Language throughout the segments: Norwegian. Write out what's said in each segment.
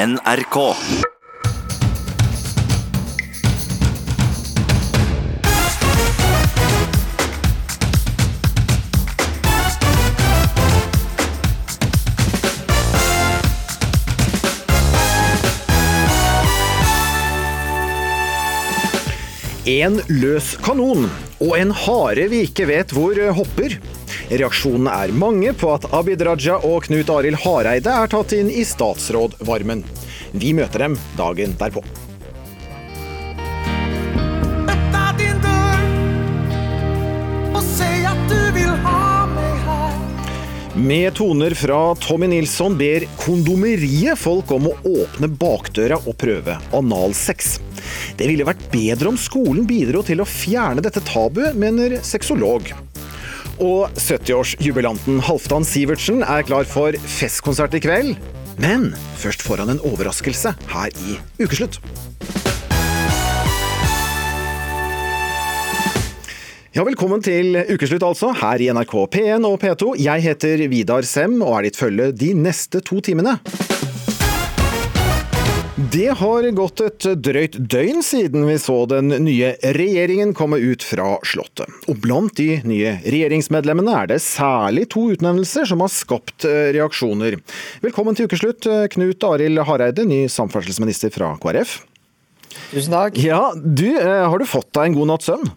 NRK. En løs kanon og en hare vi ikke vet hvor hopper. Reaksjonene er mange på at Abid Raja og Knut Arild Hareide er tatt inn i statsrådvarmen. Vi møter dem dagen derpå. Din du ha Med toner fra Tommy Nilsson ber kondomeriet folk om å åpne bakdøra og prøve analsex. Det ville vært bedre om skolen bidro til å fjerne dette tabuet, mener sexolog. Og 70-årsjubilanten Halvdan Sivertsen er klar for festkonsert i kveld. Men først får han en overraskelse her i Ukeslutt. Ja, Velkommen til ukeslutt, altså, her i NRK P1 og P2. Jeg heter Vidar Sem og er ditt følge de neste to timene. Det har gått et drøyt døgn siden vi så den nye regjeringen komme ut fra Slottet. Og blant de nye regjeringsmedlemmene er det særlig to utnevnelser som har skapt eh, reaksjoner. Velkommen til ukeslutt, eh, Knut Arild Hareide, ny samferdselsminister fra KrF. Tusen takk. Ja, du, eh, Har du fått deg en god natts søvn?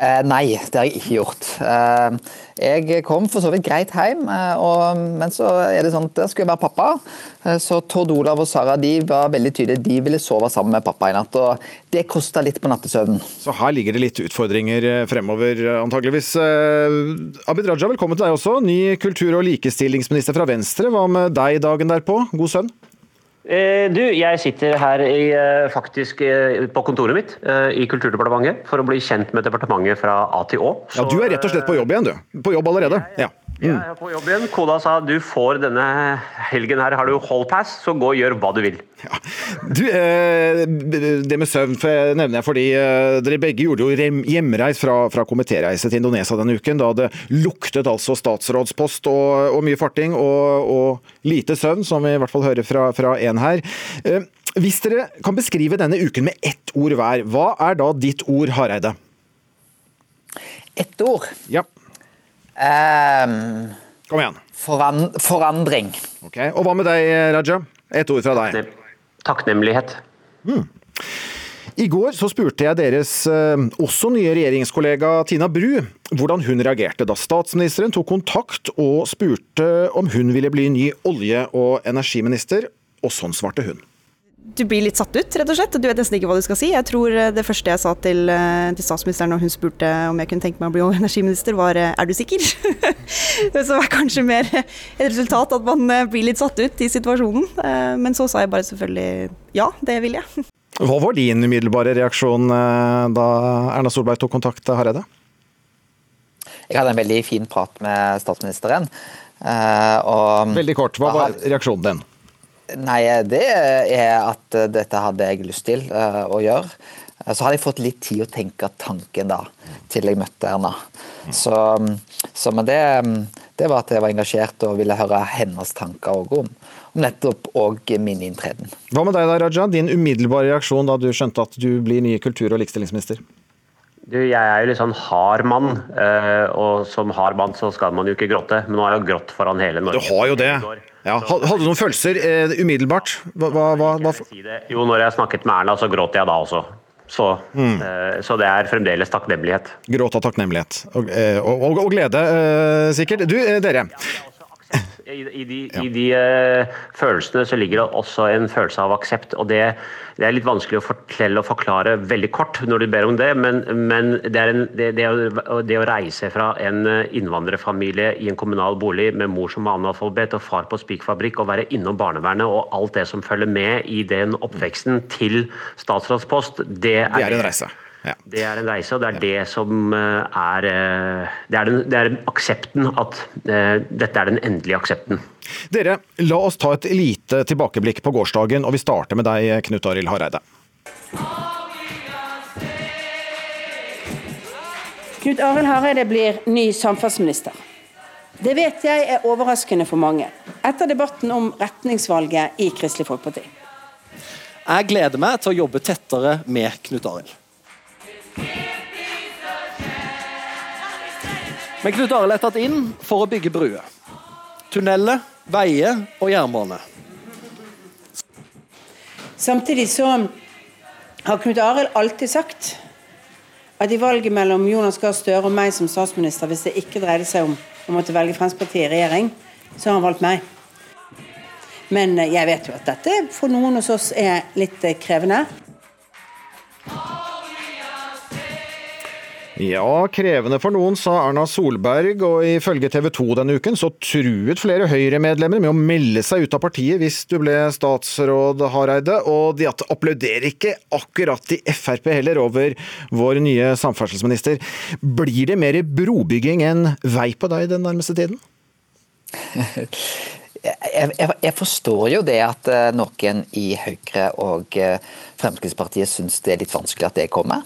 Eh, nei, det har jeg ikke gjort. Eh, jeg kom for så vidt greit hjem, eh, og, men så er det sånn at der skulle jeg være pappa. Eh, så Tord Olav og Sara de var veldig tydelige, de ville sove sammen med pappa i natt. og Det kosta litt på nattesøvnen. Så her ligger det litt utfordringer eh, fremover, eh, antageligvis. Abid Raja, velkommen til deg også. Ny kultur- og likestillingsminister fra Venstre. Hva med deg dagen derpå? God søvn? Eh, Du, jeg sitter her i, eh, faktisk eh, på kontoret mitt i Kulturdepartementet for å bli kjent med departementet fra A til Å. Ja, Du er rett og slett på jobb igjen, du. På jobb allerede. Ja. Jeg er på jobb igjen. Koda sa du får denne helgen her, har du hold pass, så gå og gjør hva du vil. Ja. Du, eh, det med søvn for jeg nevner jeg fordi eh, dere begge gjorde jo hjemreis fra, fra komitéreise til Indonesia denne uken, da det luktet altså statsrådspost og, og mye farting og, og lite søvn, som vi i hvert fall hører fra, fra en her. Eh, hvis dere kan beskrive denne uken med ett ord hver, hva er da ditt ord, Hareide? Ett ord. Ja, Eh, kom igjen. foran, forandring. Ok, Og hva med deg, Raja? Et ord fra deg. Nem- Takknemlighet. I går så spurte jeg deres eh, også nye regjeringskollega Tina Bru hvordan hun reagerte da statsministeren tok kontakt og spurte om hun ville bli ny olje- og energiminister, og sånn svarte hun. Du blir litt satt ut, rett og slett. Du vet nesten ikke hva du skal si. Jeg tror eh, det første jeg sa til, eh, til statsministeren når hun spurte om jeg kunne tenke meg å bli olje- og energiminister, var eh, er du sikker? som var kanskje mer et resultat at man blir litt satt ut i situasjonen. Men så sa jeg bare selvfølgelig ja, det vil jeg. Hva var din umiddelbare reaksjon da Erna Solberg tok kontakt, Hareide? Jeg hadde en veldig fin prat med statsministeren. eh, og Veldig kort, hva var reaksjonen din? Nei, det er at eh, dette hadde jeg lyst til uh, å gjøre. Eh, Så hadde jeg fått litt tid å tenke tanken da, til jeg møtte Erna. Så, så men det, det var at jeg var engasjert og ville høre hennes tanker òg om, om nettopp og min inntreden. Hva med deg da, Raja? Din umiddelbare reaksjon da du skjønte at du blir ny kultur- og likestillingsminister? Du, jeg er jo litt sånn hard mann, eh, og som hard mann så skal man jo ikke gråte. Men nå har jeg jo grått foran hele Norge. Du har jo det. Ja, hadde du noen følelser eh, umiddelbart? Hva, hva, hva. Jo, når jeg snakket med Erna, så gråt jeg da også. Så, eh, så det er fremdeles takknemlighet. Gråt av takknemlighet og, eh, og, og, og glede, eh, sikkert. Du, eh, dere. I, i de, i de uh, følelsene så ligger det også en følelse av aksept. og det, det er litt vanskelig å fortelle og forklare veldig kort når du ber om det, men, men det, en, det, det, å, det å reise fra en eh, innvandrerfamilie i en kommunal bolig med mor som var analfabet og far på spikfabrikk, og være innom barnevernet og alt det som følger med i den oppveksten til statsrådspost, det er, Det er en reise. Ja. det er en reise, og det er det som eh, er eh, Det er, den, det er aksepten at eh, dette er den endelige aksepten. Dere, la oss ta et lite tilbakeblikk på gårsdagen, og vi starter med deg, Knut Arild Hareide. Knut Arild Hareide blir ny samferdselsminister. Det vet jeg er overraskende for mange, etter debatten om retningsvalget i Kristelig Folkeparti. Jeg gleder meg til å jobbe tettere med Knut Arild. Men Knut Arild er tatt inn for å bygge bruer. Tunneler, veier og jernbane. Samtidig så har Knut Arild alltid sagt at i valget mellom Jonas Gahr Støre og meg som statsminister, hvis det ikke dreide seg om å måtte velge Fremskrittspartiet i regjering, så har han valgt meg. Men eh, jeg vet jo at dette for noen hos oss er litt eh, krevende. Ja, krevende for noen, sa Erna Solberg, og ifølge TV 2 denne uken så truet flere Høyre-medlemmer med å melde seg ut av partiet hvis du ble statsråd Hareide, og de applauderer ikke akkurat i Frp heller over vår nye samferdselsminister. Blir det mer brobygging enn vei på deg den nærmeste tiden? Jeg, jeg, jeg, forstår jo det at eh, noen i Høyre og eh, Fremskrittspartiet syns det er litt vanskelig at det kommer.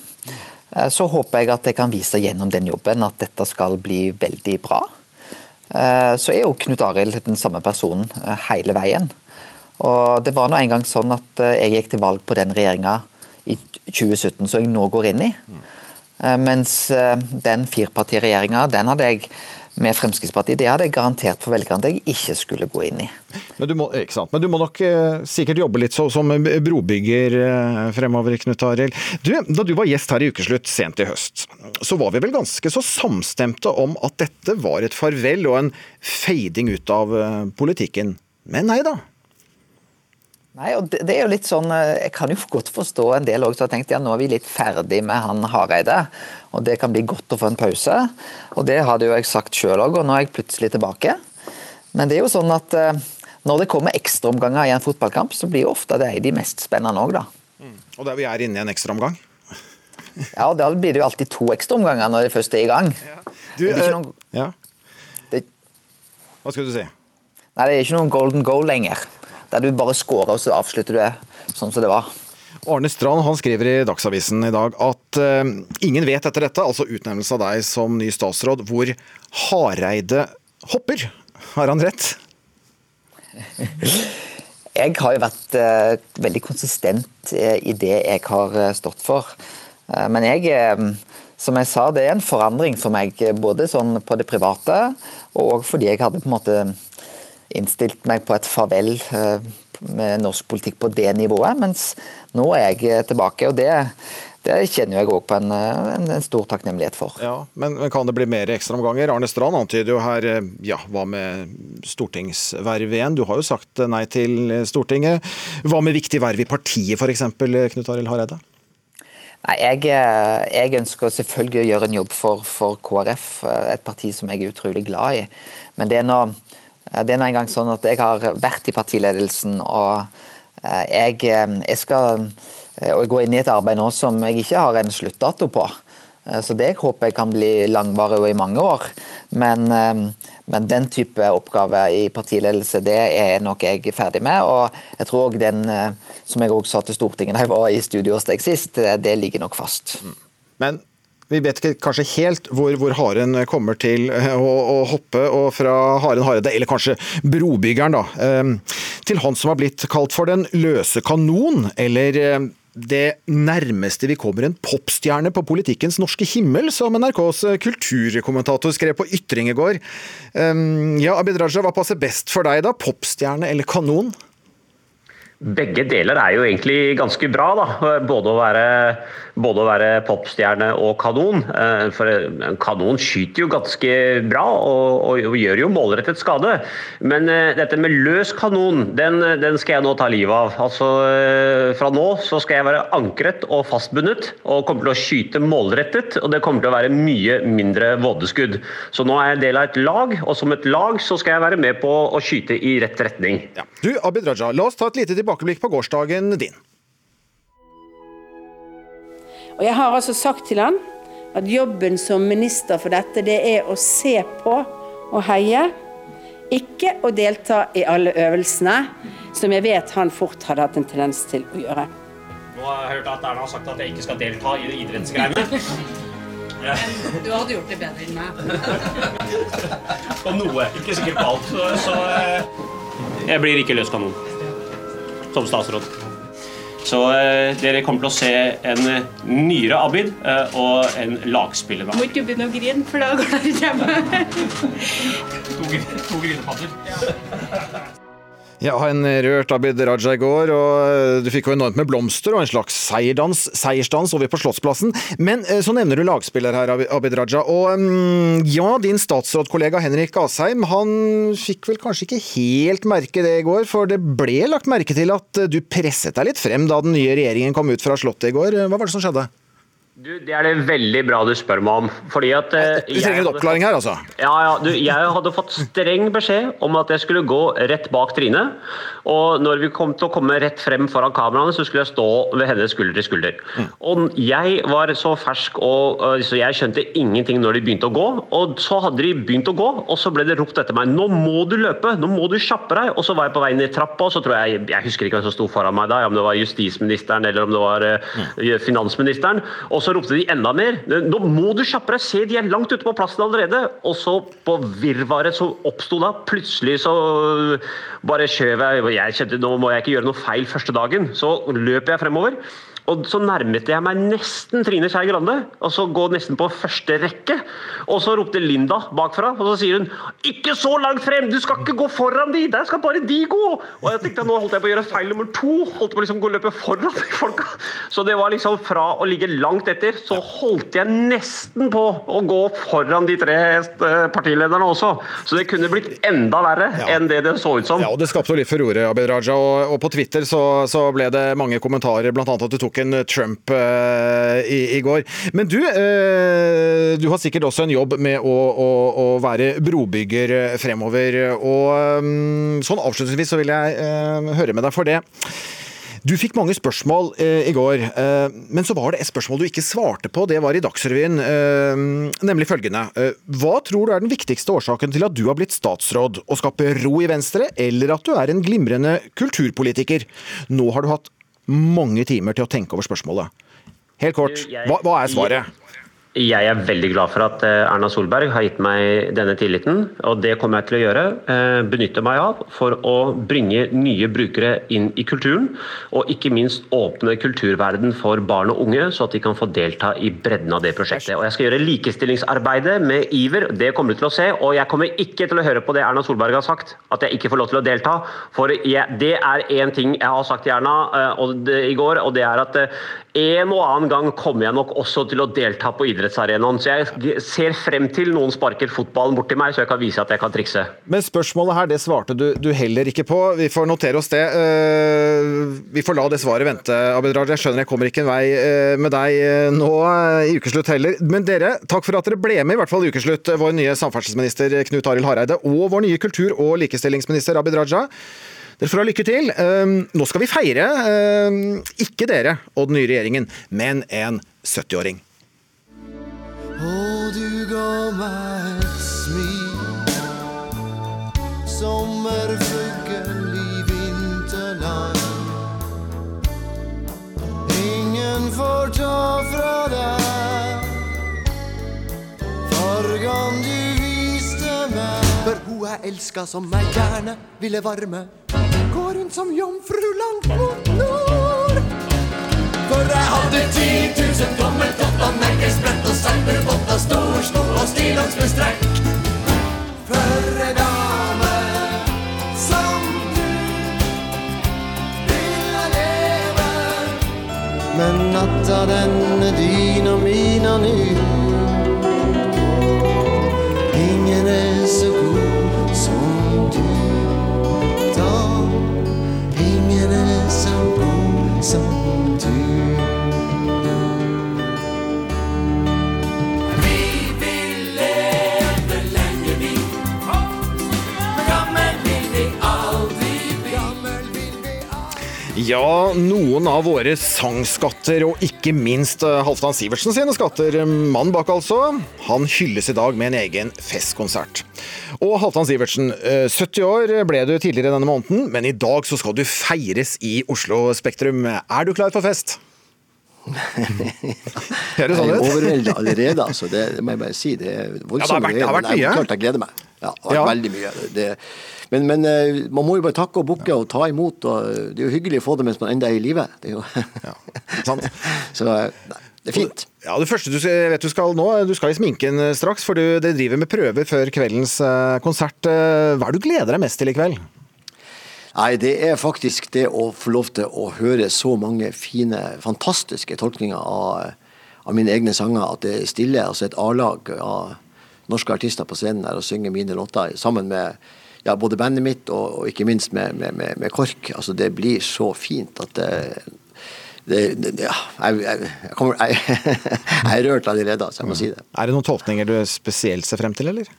Eh, så håper jeg at jeg kan vise gjennom den jobben at dette skal bli veldig bra. Så er jo Knut Arild den samme personen hele veien. Og det var nå en gang sånn at jeg gikk til valg på den regjeringa i 2017 som jeg nå går inn i. Mens den firepartiregjeringa, den hadde jeg med Fremskrittspartiet. Det hadde jeg garantert for velgerne at jeg ikke skulle gå inn i. Men du må, Men du må nok eh, sikkert jobbe litt så, som brobygger eh, fremover, Knut Arild. Da du var gjest her i Ukeslutt sent i høst, så var vi vel ganske så samstemte om at dette var et farvel og en fading ut av eh, politikken. Men nei da. Nei, og det, det, er jo litt sånn, eh, Jeg kan jo godt forstå en del også, som har tenkt ja, nå er vi litt ferdig med han Hareide. og Det kan bli godt å få en pause. og Det hadde jo jeg sagt sjøl òg, og nå er jeg plutselig tilbake. Men det er jo sånn at eh, når det kommer ekstraomganger i en fotballkamp, så blir jo ofte det de mest spennende òg, da. Mm. Og der vi er inne i en ekstraomgang? ja, og da blir det jo alltid to ekstraomganger når det først er i gang. Ja. Du, det noen... ja. det... Hva skal du si? Nei, Det er ikke noen golden goal lenger der du bare scorer og så avslutter du det sånn som det var. Arne Strand han skriver i Dagsavisen i dag at uh, ingen vet etter dette, altså utnevnelse av deg som ny statsråd, hvor Hareide hopper. Har han rett? Jeg har jo vært uh, veldig konsistent uh, i det jeg har stått for. men jeg, som jeg sa, det er en forandring for meg, både sånn på det private og fordi jeg hadde på en måte innstilt meg på et farvel eh, med norsk politikk på det nivået. Mens nå er jeg tilbake, og det, det kjenner jeg òg på en, en, en, stor takknemlighet for. Ja, men, men, kan det bli mer ekstraomganger? Arne Strand antyder jo her eh, ja, hva med stortingsverv igjen? Du har jo sagt nei til Stortinget. Hva med viktig verv i partiet f.eks., Knut Arild Hareide? Nei, jeg, eh, jeg, ønsker selvfølgelig å gjøre en jobb for, for KrF, et parti som jeg er utrolig glad i. Men det er nå det er nå engang sånn at jeg har vært i partiledelsen, og eh, jeg, eh, jeg skal eh, gå inn i et arbeid nå som jeg ikke har en sluttdato på. Så det håper jeg kan bli langvarig og i mange år. Men, men, den type oppgave i partiledelse, det er nok jeg ferdig med. Og jeg tror òg den, som jeg òg sa til Stortinget da jeg var i studio hos deg sist, det ligger nok fast. Men vi vet ikke kanskje helt hvor, hvor haren kommer til eh, å, å hoppe, og fra haren Hareide, eller kanskje brobyggeren, da, eh, til han som har blitt kalt for den løse kanon, eller eh, det nærmeste vi kommer en popstjerne på politikkens norske himmel, som NRKs kulturkommentator skrev på Ytring i går. Ja, Abid Raja, hva passer best for deg da, popstjerne eller kanon? Begge deler er jo egentlig ganske bra. da. Både å være, både å være popstjerne og kanon. Eh, for en kanon skyter jo ganske bra og, og, og gjør jo målrettet skade. Men uh, dette med løs kanon, den, den, skal jeg nå ta livet av. Altså, uh, Fra nå så skal jeg være ankret og fastbundet og kommer til å skyte målrettet. Og det kommer til å være mye mindre vådeskudd. Så nå er jeg del av et lag, og som et lag så skal jeg være med på å skyte i rett retning. Ja. Du, Abid Raja, la oss ta et lite tilbakeblikk på gårsdagen din. Og Jeg har altså sagt til han at jobben som minister for dette, det er å se på og heie. Ikke å delta i alle øvelsene, som jeg vet han fort hadde hatt en tendens til å gjøre. Nå har jeg hørt at Erna har sagt at jeg ikke skal delta i idrettsgreiene. Du hadde gjort det bedre enn meg. På noe. Ikke sikkert på alt. Så, så eh, jeg blir ikke løs kanon som statsråd. Så eh, dere kommer til å se en eh, nyere Abid eh, og en lagspiller. Må ikke begynne å grine, for da går det hjemme. To, to grinepadder. Ja, en rørt Abid Raja i går, og eh, du fikk jo enormt med blomster og en slags seierdans, seiersdans over på Slottsplassen. Men eh, så nevner du lagspiller her, Abid Raja. Og mm, ja, din statsrådkollega Henrik Asheim, han fikk vel kanskje ikke helt merke det i går, for det ble lagt merke til at eh, du presset deg litt frem da den nye regjeringen kom ut fra Slottet i går. Hva var det som skjedde? Du, det er det veldig bra du spør meg om. Fordi at eh, Vi trenger en oppklaring her, altså. Ja, ja, du, jeg hadde fått streng beskjed om at jeg skulle gå rett bak Trine. Og når vi kom til å komme rett frem foran kameraene, så skulle jeg stå ved henne skulder til skulder. Og jeg var så fersk, og, så jeg skjønte ingenting når de begynte å gå. Og så hadde de begynt å gå, og så ble det ropt etter meg Nå må du løpe! Nå må du kjappe deg! Og så var jeg på vei ned trappa, og så tror jeg Jeg husker ikke hvem som sto foran meg da, om det var justisministeren eller om det var øh, finansministeren. Og så ropte de enda mer. Nå må du kjappe deg! Se, de er langt ute på plassen allerede! Og så, på virvaret som oppsto da, plutselig så bare skjøv jeg Jeg kjente nå må jeg ikke gjøre noe feil første dagen. Så løper jeg fremover. Og så nærmet jeg meg nesten Trine Skei Grande, og så gå nesten på første rekke. Og så ropte Linda bakfra, og så sier hun 'Ikke så langt frem! Du skal ikke gå foran de! Der skal bare de gå!' Og jeg tenkte nå holdt jeg på å gjøre feil nummer to. Holdt på liksom å løpe foran de folka. Så det var liksom fra å ligge langt etter, så holdt jeg nesten på å gå foran de tre eh, partilederne også. Så det kunne blitt enda verre enn det det så ut som. Ja, og Det skapte litt furore, Abid Raja. Og, og på Twitter så, så ble det mange kommentarer, bl.a. at du tok en Trump eh, i, i går. Men du, eh, du har sikkert også en jobb med å, å, å være brobygger fremover. Og mm, sånn avslutningsvis så vil jeg eh, høre med deg for det. Du fikk mange spørsmål eh, i går, eh, men så var det et spørsmål du ikke svarte på. Det var i Dagsrevyen, eh, nemlig følgende. Hva tror du er den viktigste årsaken til at du har blitt statsråd? Å skape ro i Venstre, eller at du er en glimrende kulturpolitiker? Nå har du hatt mange timer til å tenke over spørsmålet. Helt kort, hva, hva er svaret? Jeg er veldig glad for at eh, Erna Solberg har gitt meg denne tilliten, og det kommer jeg til å gjøre. eh, Benytte meg av for å bringe nye brukere inn i kulturen, og ikke minst åpne kulturverden for barn og unge, så at de kan få delta i bredden av det prosjektet. Og Jeg skal gjøre likestillingsarbeidet med iver, det kommer du til å se. Og jeg kommer ikke til å høre på det Erna Solberg har sagt, at jeg ikke får lov til å delta. For jeg, det er én ting jeg har sagt til Erna eh, det, i går, og det er at en og annen gang kommer jeg nok også til å delta på idrettsarenaen. Så jeg ser frem til noen sparker fotballen bort til meg, så jeg kan vise at jeg kan trikse. Men spørsmålet her, det svarte du, du heller ikke på. Vi får notere oss det. Eh, vi får la det svaret vente, Abid Raja. Jeg skjønner jeg kommer ikke en vei eh, med deg eh, nå i ukeslutt heller. Men dere, takk for at dere ble med, i hvert fall i ukeslutt. Vår nye samferdselsminister Knut Arild Hareide og vår nye kultur- og likestillingsminister Abid Raja. Dere får ha lykke til. Nå skal vi feire, ikke dere og den nye regjeringen, men en 70-åring. Meg et smil Sommerfugl i vinterland. Ingen får ta fra deg. Fargan du viste meg. For hun jeg elska som jeg gjerne ville varme. Går rundt som jomfru langt mot nord. For jeg hadde 10 000 tommeltotter, merkesprett og salmervotter, stor sko og stillongs med strekk. For dame som du ville leve. Men natta denne dyna din og Ja, noen av våre sangskatter, og ikke minst eh, Halvdan Sivertsen sine skatter. Mann bak, altså. Han hylles i dag med en egen festkonsert. Og Halvdan Sivertsen, eh, 70 år ble du tidligere denne måneden, men i dag så skal du feires i Oslo Spektrum. Er du klar for fest? Det sånn ut? overveldet allerede, altså. Det, det må jeg bare si. Det er voldsomt. Ja, det har vært- det har vært mye. Klart jeg gleder meg. Ja, det har vært Ja. veldig mye. Det, men men eh, man må jo bare takke og bukke og ta imot. Og det er jo hyggelig å få det mens man ennå er i live. Det er jo Sant. Så eh, det er fint. Ja, Det første du skal- vet du skal nå, du skal i sminken eh, straks, for du, dere driver med prøver før kveldens eh, konsert. Eh, Hva er det du gleder deg mest til i kveld? Nei, det er faktisk det å få lov til å høre så mange fine, fantastiske tolkninger av, av mine egne sanger, at det stiller altså et A-lag av norske artister på scenen der og synger mine låter sammen med ja, både bandet mitt og, og ikke minst med, med, med, med KORK. Altså, det blir så fint at det, det, det ja, jeg, jeg, kommer, jeg, jeg er rørt allerede, så jeg må si det. Er det noen tolkninger du spesielt ser frem til, eller?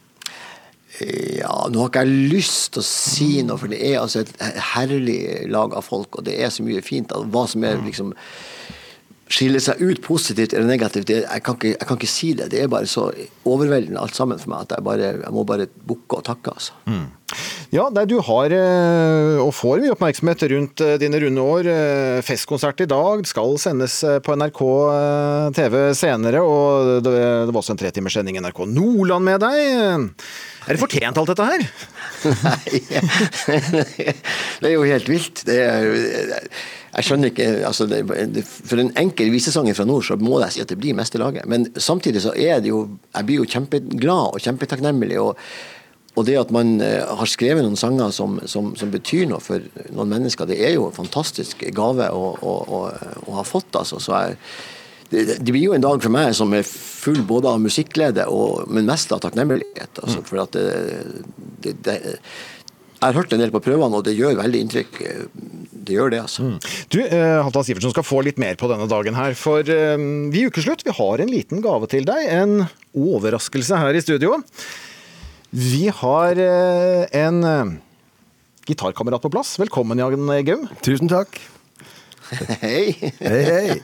Ja, nå har ikke jeg lyst til å si noe, for det er altså et herlig lag av folk, og det er så mye fint. at Hva som er liksom skiller seg ut positivt eller negativt, jeg, jeg kan ikke si det. Det er bare så overveldende alt sammen for meg at jeg, bare, jeg må bare bukke og takke. altså. Ja, nei, du har eh, og får mye oppmerksomhet rundt eh, dine runde år. Eh, Festkonsert i dag skal sendes på NRK TV senere, og det, var også en tretimerssending NRK Nordland med deg. Er det fortjent alt dette her? Nei, det er jo helt vilt. Er, jeg skjønner ikke altså det, For en enkel visesanger fra nord, så må jeg si at det blir mest i laget. Men samtidig så er det jo Jeg blir jo kjempeglad og kjempetakknemlig. og og det at man eh, har skrevet noen sanger som, som, som betyr noe for noen mennesker, det er jo en fantastisk gave å, å, å, å ha fått. altså. Så jeg, det, det blir jo en dag for meg som er full både av musikkglede, og, men mest av takknemlighet. Altså, for at det, det, det, jeg har hørt en del på prøvene, og det gjør veldig inntrykk. Det gjør det, altså. Du, eh, Halvdan Sivertsen skal få litt mer på denne dagen her, for eh, vi i Ukeslutt vi har en liten gave til deg. En overraskelse her i studio. Vi har eh, en eh, gitarkamerat på plass. Velkommen, Jan Gaum. Tusen takk. Hei! Hei, hei.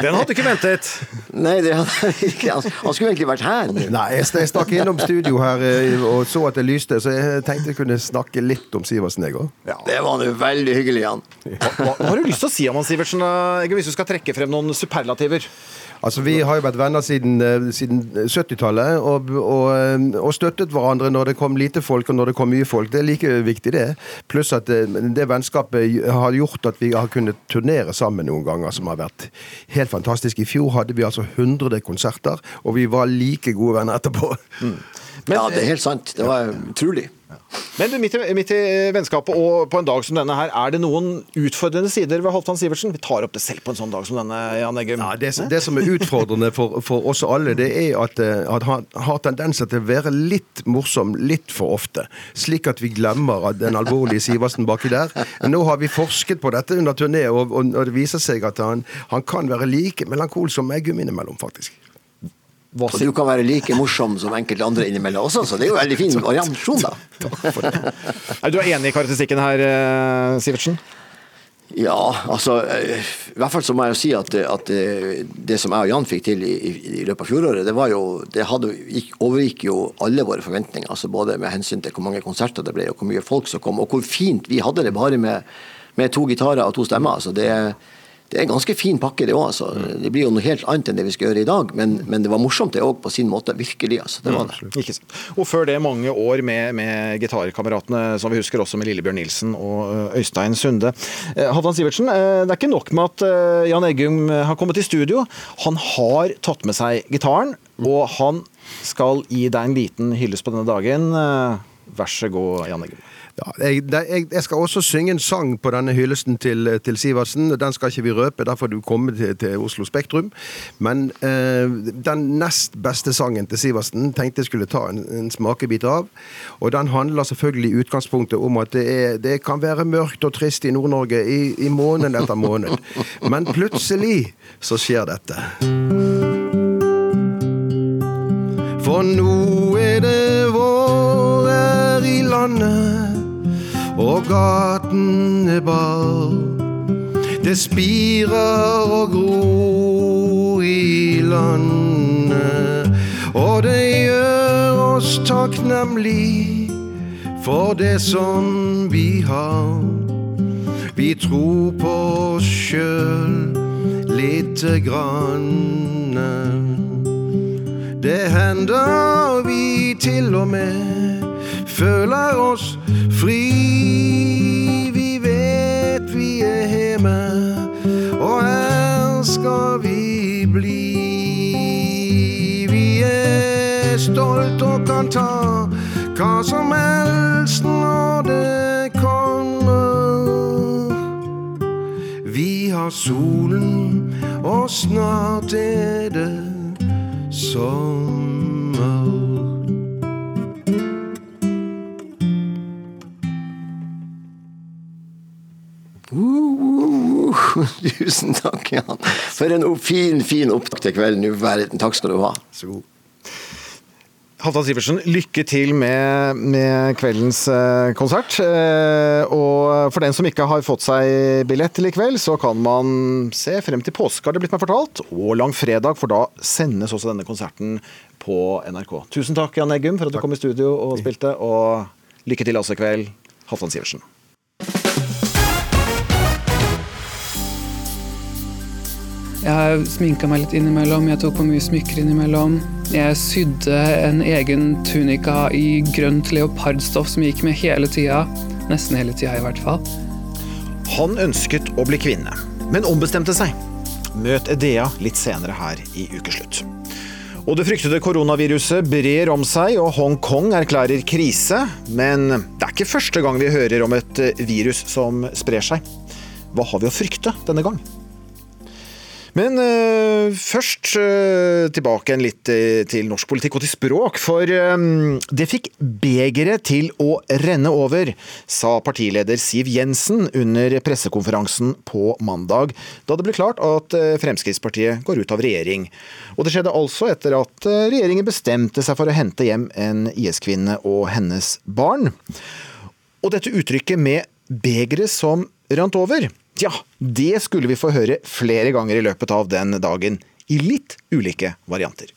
Den hadde du ikke ventet. Nei, det hadde ikke. Han, han skulle egentlig vært her. Nei, jeg st- stakk innom studio her eh, og så at det lyste, så jeg tenkte jeg kunne snakke litt om Sivertsen, jeg òg. Det var nå veldig hyggelig, Jan. Hva, hva har du lyst til å si om han, Sivertsen, hvis du skal trekke frem noen superlativer? Altså, Vi har jo vært venner siden, eh, siden 70-tallet og, og, eh, og støttet hverandre når det kom lite folk og når det kom mye folk. Det er like viktig, det. Pluss at det, det vennskapet har gjort at vi har kunnet turnere sammen noen ganger, som har vært helt fantastisk. I fjor hadde vi altså 100 konserter, og vi var like gode venner etterpå. ja, det er helt sant. Det var utrolig. Men midt i, midt i vennskapet og på en dag som denne her, er det noen utfordrende sider ved Halvdan Sivertsen? Vi tar opp det selv på en sånn dag som denne, Jan Eggum. Ja, det, det som er utfordrende for, for oss alle, det er at, eh, at han har tendenser til å være litt morsom litt for ofte. Slik at vi glemmer at den alvorlige Sivertsen baki der. Nå har vi forsket på dette under turné, og, og, det viser seg at han, han kan være like melankol som Eggum innimellom, faktisk. Og du kan være like morsom som enkelte andre innimellom også, så det er jo veldig fin variasjon, da. Er du enig i karakteristikken her, eh, Sivertsen? Ja, altså eh, I hvert fall så må jeg jo si at, at eh, det som jeg og Jan fikk til i, i, løpet av fjoråret, det var jo Det hadde, gikk, overgikk jo alle våre forventninger. altså Både med hensyn til hvor mange konserter det ble, og hvor mye folk som kom, og hvor fint vi hadde det bare med, med to gitarer og to stemmer. altså det det er en ganske fin pakke, det òg. Altså. Det blir jo noe helt annet enn det vi skal gjøre i dag, men, men det var morsomt det òg, på sin måte. Virkelig. altså. Det var det. Ikke sant. Og før det mange år med, med gitarkameratene som vi husker også med Lillebjørn Nilsen og eh, Øystein Sunde. Eh, Halvdan Sivertsen, eh, det er ikke nok med at Jan Eggum har kommet i studio. Han har tatt med seg gitaren, og han skal gi deg en liten hyllest på denne dagen. Vær så god, Jan Eggum. Ja, jeg, jeg, jeg skal også synge en sang på denne hyllesten til, til Sivertsen. Den skal ikke vi røpe, derfor du kommer til, til Oslo Spektrum. Men eh, den nest beste sangen til Sivertsen tenkte jeg skulle ta en, en smakebit av. Og den handler selvfølgelig i utgangspunktet om at det, er, det kan være mørkt og trist i Nord-Norge i, i måned etter måned. Men plutselig så skjer dette. For nå er det vår her i landet, og gaten er bar. Det spirer og gror i landet, og det gjør oss takknemlig for det som vi har. Vi tror på oss sjøl lite grann. Det hender vi til og med føler oss fri. Vi vet vi er hjemme, og her skal vi bli. Vi er stolt og kan ta hva som helst når det kommer. Vi har solen, og snart er det sommer. Tusen takk, Jan. For en fin, fin opptak til kvelden. Du verden, takk skal du ha. Så god. Halvdan Sivertsen, lykke til med, med kveldens eh, konsert. Eh, og for den som ikke har fått seg billett til i kveld, så kan man se frem til påske, har det blitt meg fortalt, og langfredag, for da sendes også denne konserten på NRK. Tusen takk, Jan Eggum, for at du kom i studio og spilte, og lykke til altså i kveld, Halvdan Sivertsen. Jeg har sminka meg litt innimellom, jeg tok på mye smykker innimellom. Jeg sydde en egen tunika i grønt leopardstoff som gikk med hele tida. Nesten hele tida, i hvert fall. Han ønsket å bli kvinne, men ombestemte seg. Møt Edea litt senere her i Ukeslutt. Og det fryktede koronaviruset brer om seg, og Hongkong erklærer krise. Men det er ikke første gang vi hører om et virus som sprer seg. Hva har vi å frykte denne gang? Men uh, først uh, tilbake en litt uh, til norsk politikk og til språk. For det fikk begeret til å renne over, sa partileder Siv Jensen under pressekonferansen på mandag, da det ble klart at Fremskrittspartiet går ut av regjering. Og det skjedde altså etter at regjeringen bestemte seg for å hente hjem en IS-kvinne og hennes barn. Og dette uttrykket med begeret som rant over, ja, det skulle vi få høre flere ganger i løpet av den dagen, i litt ulike varianter.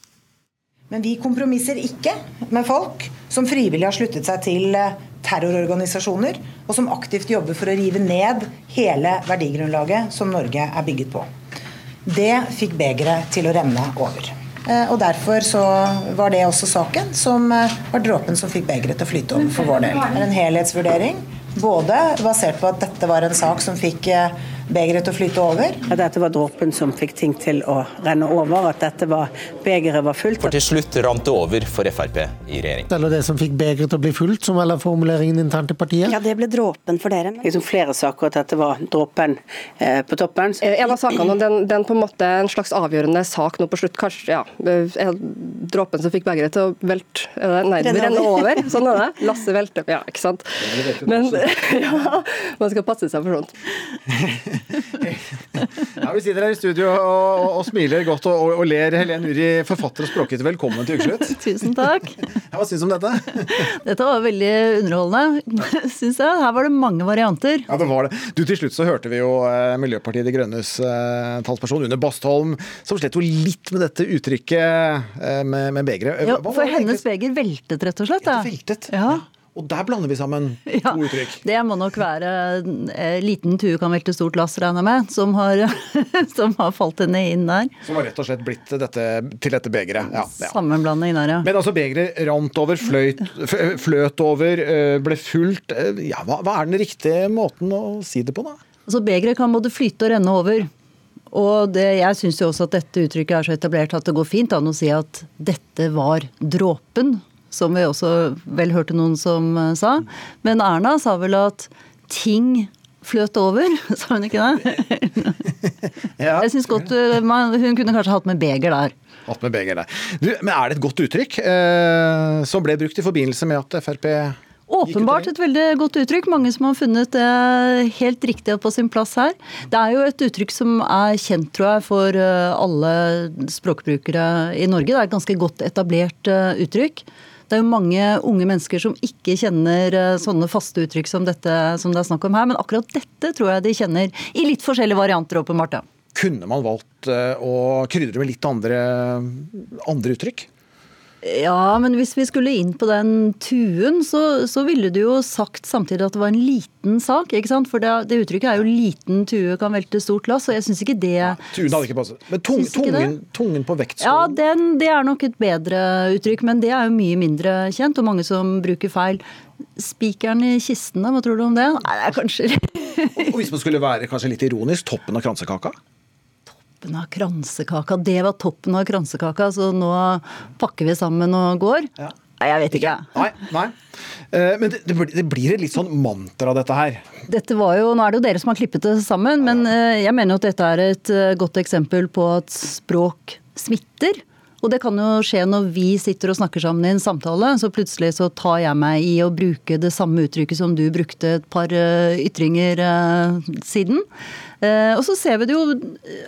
Men vi kompromisser ikke med folk som frivillig har sluttet seg til eh, terrororganisasjoner, og som aktivt jobber for å rive ned hele verdigrunnlaget som Norge er bygget på. Det fikk begeret til å renne over. Eh, Og Derfor så var det også saken som eh, var dråpen som fikk begeret til å flyte over for vår del. Det er en helhetsvurdering, både basert på at dette var en sak som fikk eh, begeret til å flyte over, At dette var dråpen som fikk ting til å renne over, at dette var begeret var fullt. For til slutt rant det over for Frp i regjering. Eller det som fikk begeret til å bli fullt, som vel er formuleringen internt i partiet? Ja, det ble dråpen for dere. Liksom flere saker at dette var dråpen eh, på toppen. En av sakene, den, den på en måte en slags avgjørende sak nå på slutt, kanskje ja, eh, dråpen som fikk begeret til å velte Nei, Renne renne over. over. Sånn er det. Lasse velte. Ja, ikke sant. Men ja, man skal passe seg for sånt. Ja, Vi sitter her i studio og, og, og smiler godt og, og, ler. Helene Uri, forfatter og språkviter, velkommen til Ukeslutt. Tusen takk. Ja, hva syns du om dette? Dette var veldig underholdende, syns jeg. Her var det mange varianter. Ja, det var det. Du, Til slutt så hørte vi jo eh, Miljøpartiet De Grønnes eh, talsperson Une Bastholm, som slet jo litt med dette uttrykket eh, med, med begeret. Ja, for hennes beger veltet, rett og slett. Da. veltet? Ja. Og der blander vi sammen Ja, to uttrykk. Det må nok være eh, liten tue kan velte stort lass, regner jeg med, som har, som har falt henne inn der. Som har rett og slett blitt dette, til dette begeret. Ja, ja. Sammenblanding der, ja. Men altså, begeret rant over, fløyt, fløt over, eh, ble fullt. Eh, Ja, hva, hva er den riktige måten å si det på, da? Altså, Begeret kan både flyte og renne over. Og det, jeg syns jo også at dette uttrykket er så etablert at det går fint an å si at dette var dråpen. Som vi også vel hørte noen som eh, sa. Men Erna sa vel at ting fløt over, sa hun ikke det? Jeg synes godt eh, Hun kunne kanskje hatt med beger der. Hatt med beger der. Du, men er det et godt uttrykk eh, som ble brukt i forbindelse med at Frp Åpenbart et veldig godt uttrykk. Mange som har funnet det helt riktig og på sin plass her. Det er jo et uttrykk som er kjent, tror jeg, for eh, alle språkbrukere i Norge. Det er et ganske godt etablert eh, uttrykk. Det er jo mange unge mennesker som ikke kjenner eh, sånne faste uttrykk som dette som det er snakk om her, men akkurat dette tror jeg de kjenner i litt forskjellige varianter, åpenbart. Kunne man valgt eh, å krydre med litt andre, andre uttrykk? Ja, men hvis vi skulle inn på den tuen, så, så ville du jo sagt samtidig at det var en liten sak. ikke sant? For det, det uttrykket er jo 'liten tue kan velte stort lass', og jeg syns ikke det Tuen hadde ikke passet. Men tung, ikke tungen, tungen på Ja, den, det er nok et bedre uttrykk, men det er jo mye mindre kjent, og mange som bruker feil. Spikeren i kisten, da, hva tror du om det? Nei, det er kanskje Og hvis man skulle være kanskje litt ironisk, toppen av kransekaka? Toppen av kransekaka. Det var toppen av kransekaka, så nå pakker vi sammen og går. Nei, jeg vet ikke. Nei. nei. Eh, Men det, det blir- et litt sånn mantra, dette her. Dette var jo, Nå er det jo dere som har klippet det sammen, men eh, jeg mener jo at dette er et eh, godt eksempel på at språk smitter. Og det kan jo skje når vi sitter og snakker sammen i en samtale, så plutselig så tar jeg meg i å bruke det samme uttrykket som du brukte et par ytringer siden. Eh, og så ser vi det jo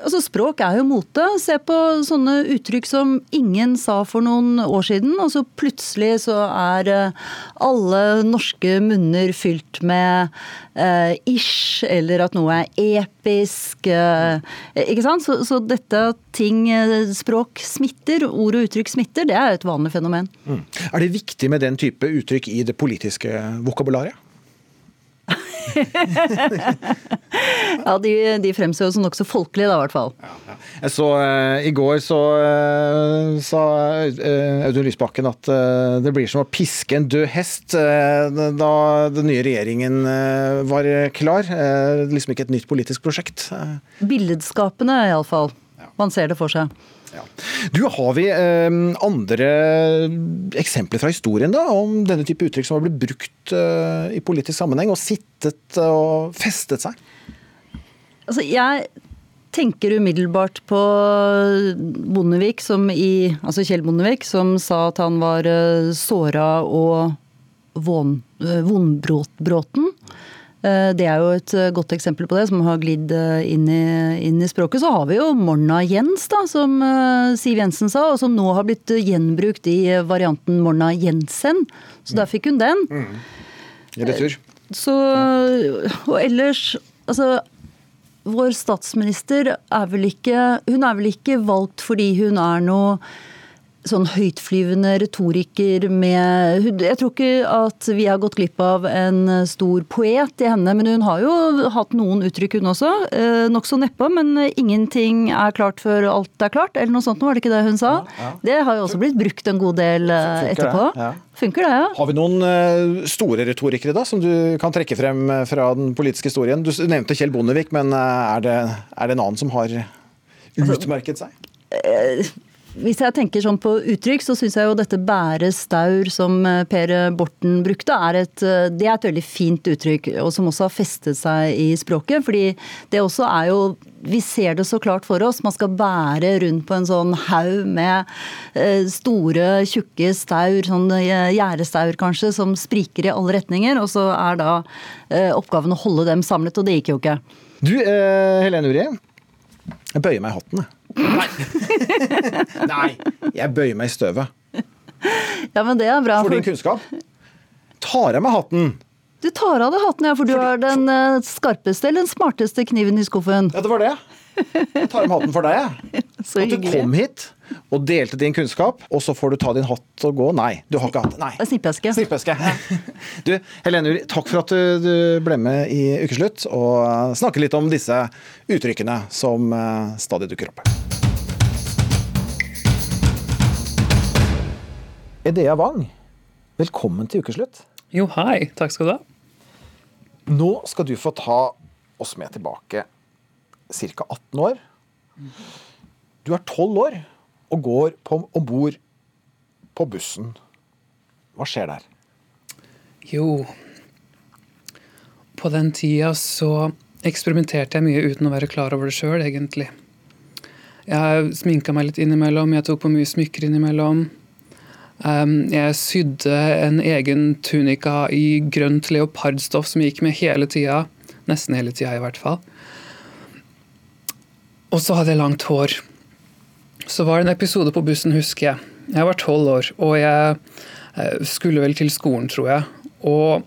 altså Språk er jo mote. Se på sånne uttrykk som ingen sa for noen år siden, og så plutselig så er eh, alle norske munner fylt med eh, ish, eller at noe er episk. eh, ikke sant? Så, så dette ting, eh, språk smitter, ord og uttrykk smitter, det er et vanlig fenomen. Mm. Er det viktig med den type uttrykk i det politiske vokabularet? Ja, De, de fremstår jo som nokså folkelige, da, i hvert fall. Jeg så uh, I går så uh, sa uh, Audun Lysbakken at det blir som å piske en død hest da den nye regjeringen var klar. Liksom ikke et nytt politisk prosjekt. Billedskapende, iallfall. Man ser det for seg. Du, Har vi eh, andre eksempler fra historien da, om denne type uttrykk som har blitt brukt eh, i politisk sammenheng og sittet og festet seg? Altså, jeg tenker umiddelbart på Bondevik, som i, altså Kjell Bondevik, som sa at han var uh, såra og eh, vondbråten. Eh, Det er jo et eh, godt eksempel på det, som har glidd eh, inn i, inn i språket. Så har vi jo Morna Jens, da, som eh, Siv Jensen sa, og som nå har blitt eh, gjenbrukt i eh, varianten Morna Jensen. Så der fikk hun den. Mm. retur. Så, og ellers, altså Vår statsminister er vel ikke Hun er vel ikke valgt fordi hun er noe sånn høytflyvende retoriker med Jeg tror ikke at vi har gått glipp av en stor poet i henne, men hun har jo hatt noen uttrykk, hun også. Eh, Nokså neppe, men ingenting er klart før alt er klart, eller noe sånt. Var det ikke det hun sa? Det har jo også blitt brukt en god del eh, det? etterpå. Ja. Funker det, ja. Har vi noen eh, store retorikere da, som du kan trekke frem fra den politiske historien? Du nevnte Kjell Bondevik, men er det, er det en annen som har utmerket seg? Eh, Hvis jeg tenker sånn på uttrykk, så syns jeg jo dette bære staur som eh, Per Borten brukte, er et, eh, det er et veldig fint uttrykk, og som også har festet seg i språket. fordi det også er jo vi ser det så klart for oss. Man skal bære rundt på en sånn haug med eh, store, tjukke staur, sånn gjerdestaur kanskje, som spriker i alle retninger. Og så er da oppgaven å holde dem samlet, og det gikk jo ikke. Du, Helene Uri. Jeg bøyer meg i hatten, jeg. Nei, jeg bøyer meg i støvet. Ja, men det er bra. For din kunnskap. Tar jeg meg hatten? Du tar av deg hatten, ja, for du har den eh, skarpeste eller den smarteste kniven i skuffen. Ja, det var det. Jeg tar meg hatten for deg, jeg. Så At du kom hit og delte din kunnskap, og så får du ta din hatt og gå. Nei, du har ikke hatt Nei. Snippeske. Snippeske. Du, Helene Uri, takk for at du, du ble med i Ukeslutt og snakke litt om disse uttrykkene som eh, stadig dukker opp. Edea Wang, velkommen til Ukeslutt. Jo, hei. Takk skal du ha. Nå skal du få ta oss med tilbake ca. 18 år. Du er 12 år og går om bord på bussen. Hva skjer der? Jo På den tida så eksperimenterte jeg mye uten å være klar over det sjøl, egentlig. Jeg sminka meg litt innimellom, jeg tok på mye smykker innimellom. Um, jeg sydde en egen tunika i grønt leopardstoff som jeg gikk med hele tida. Nesten hele tida, i hvert fall. Og så hadde jeg langt hår. Så var det en episode på bussen, husker jeg. Jeg var tolv år, og jeg eh, skulle vel til skolen, tror jeg. Og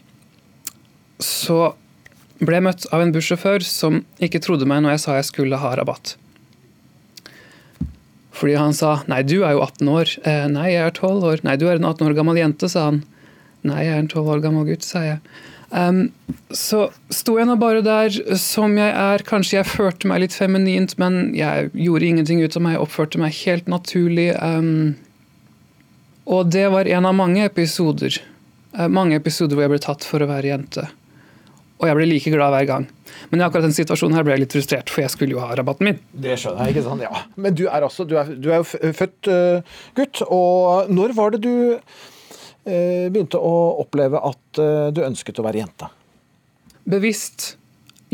så ble jeg møtt av en bussjåfør som ikke trodde meg når jeg sa jeg skulle ha rabatt. Fordi han sa nei, du er jo 18 år. Eh, nei, jeg er 12 år. Nei, du er en 18 år gammel jente, sa han. Nei, jeg er en 12 år gammel gutt, sa jeg. Um, så sto jeg nå bare der som jeg er. Kanskje jeg førte meg litt feminint, men jeg gjorde ingenting ut av meg. Oppførte meg helt naturlig. Um, og det var en av mange episoder. Uh, mange episoder hvor jeg ble tatt for å være jente. Og jeg ble like glad hver gang. Men i akkurat den situasjonen her ble jeg litt frustrert, for jeg skulle jo ha rabatten min. Det skjønner jeg, ikke sant? Ja. Men du er altså, du er, du er jo født uh, gutt, og når var det du uh, begynte å oppleve at uh, du ønsket å være jente? Bevisst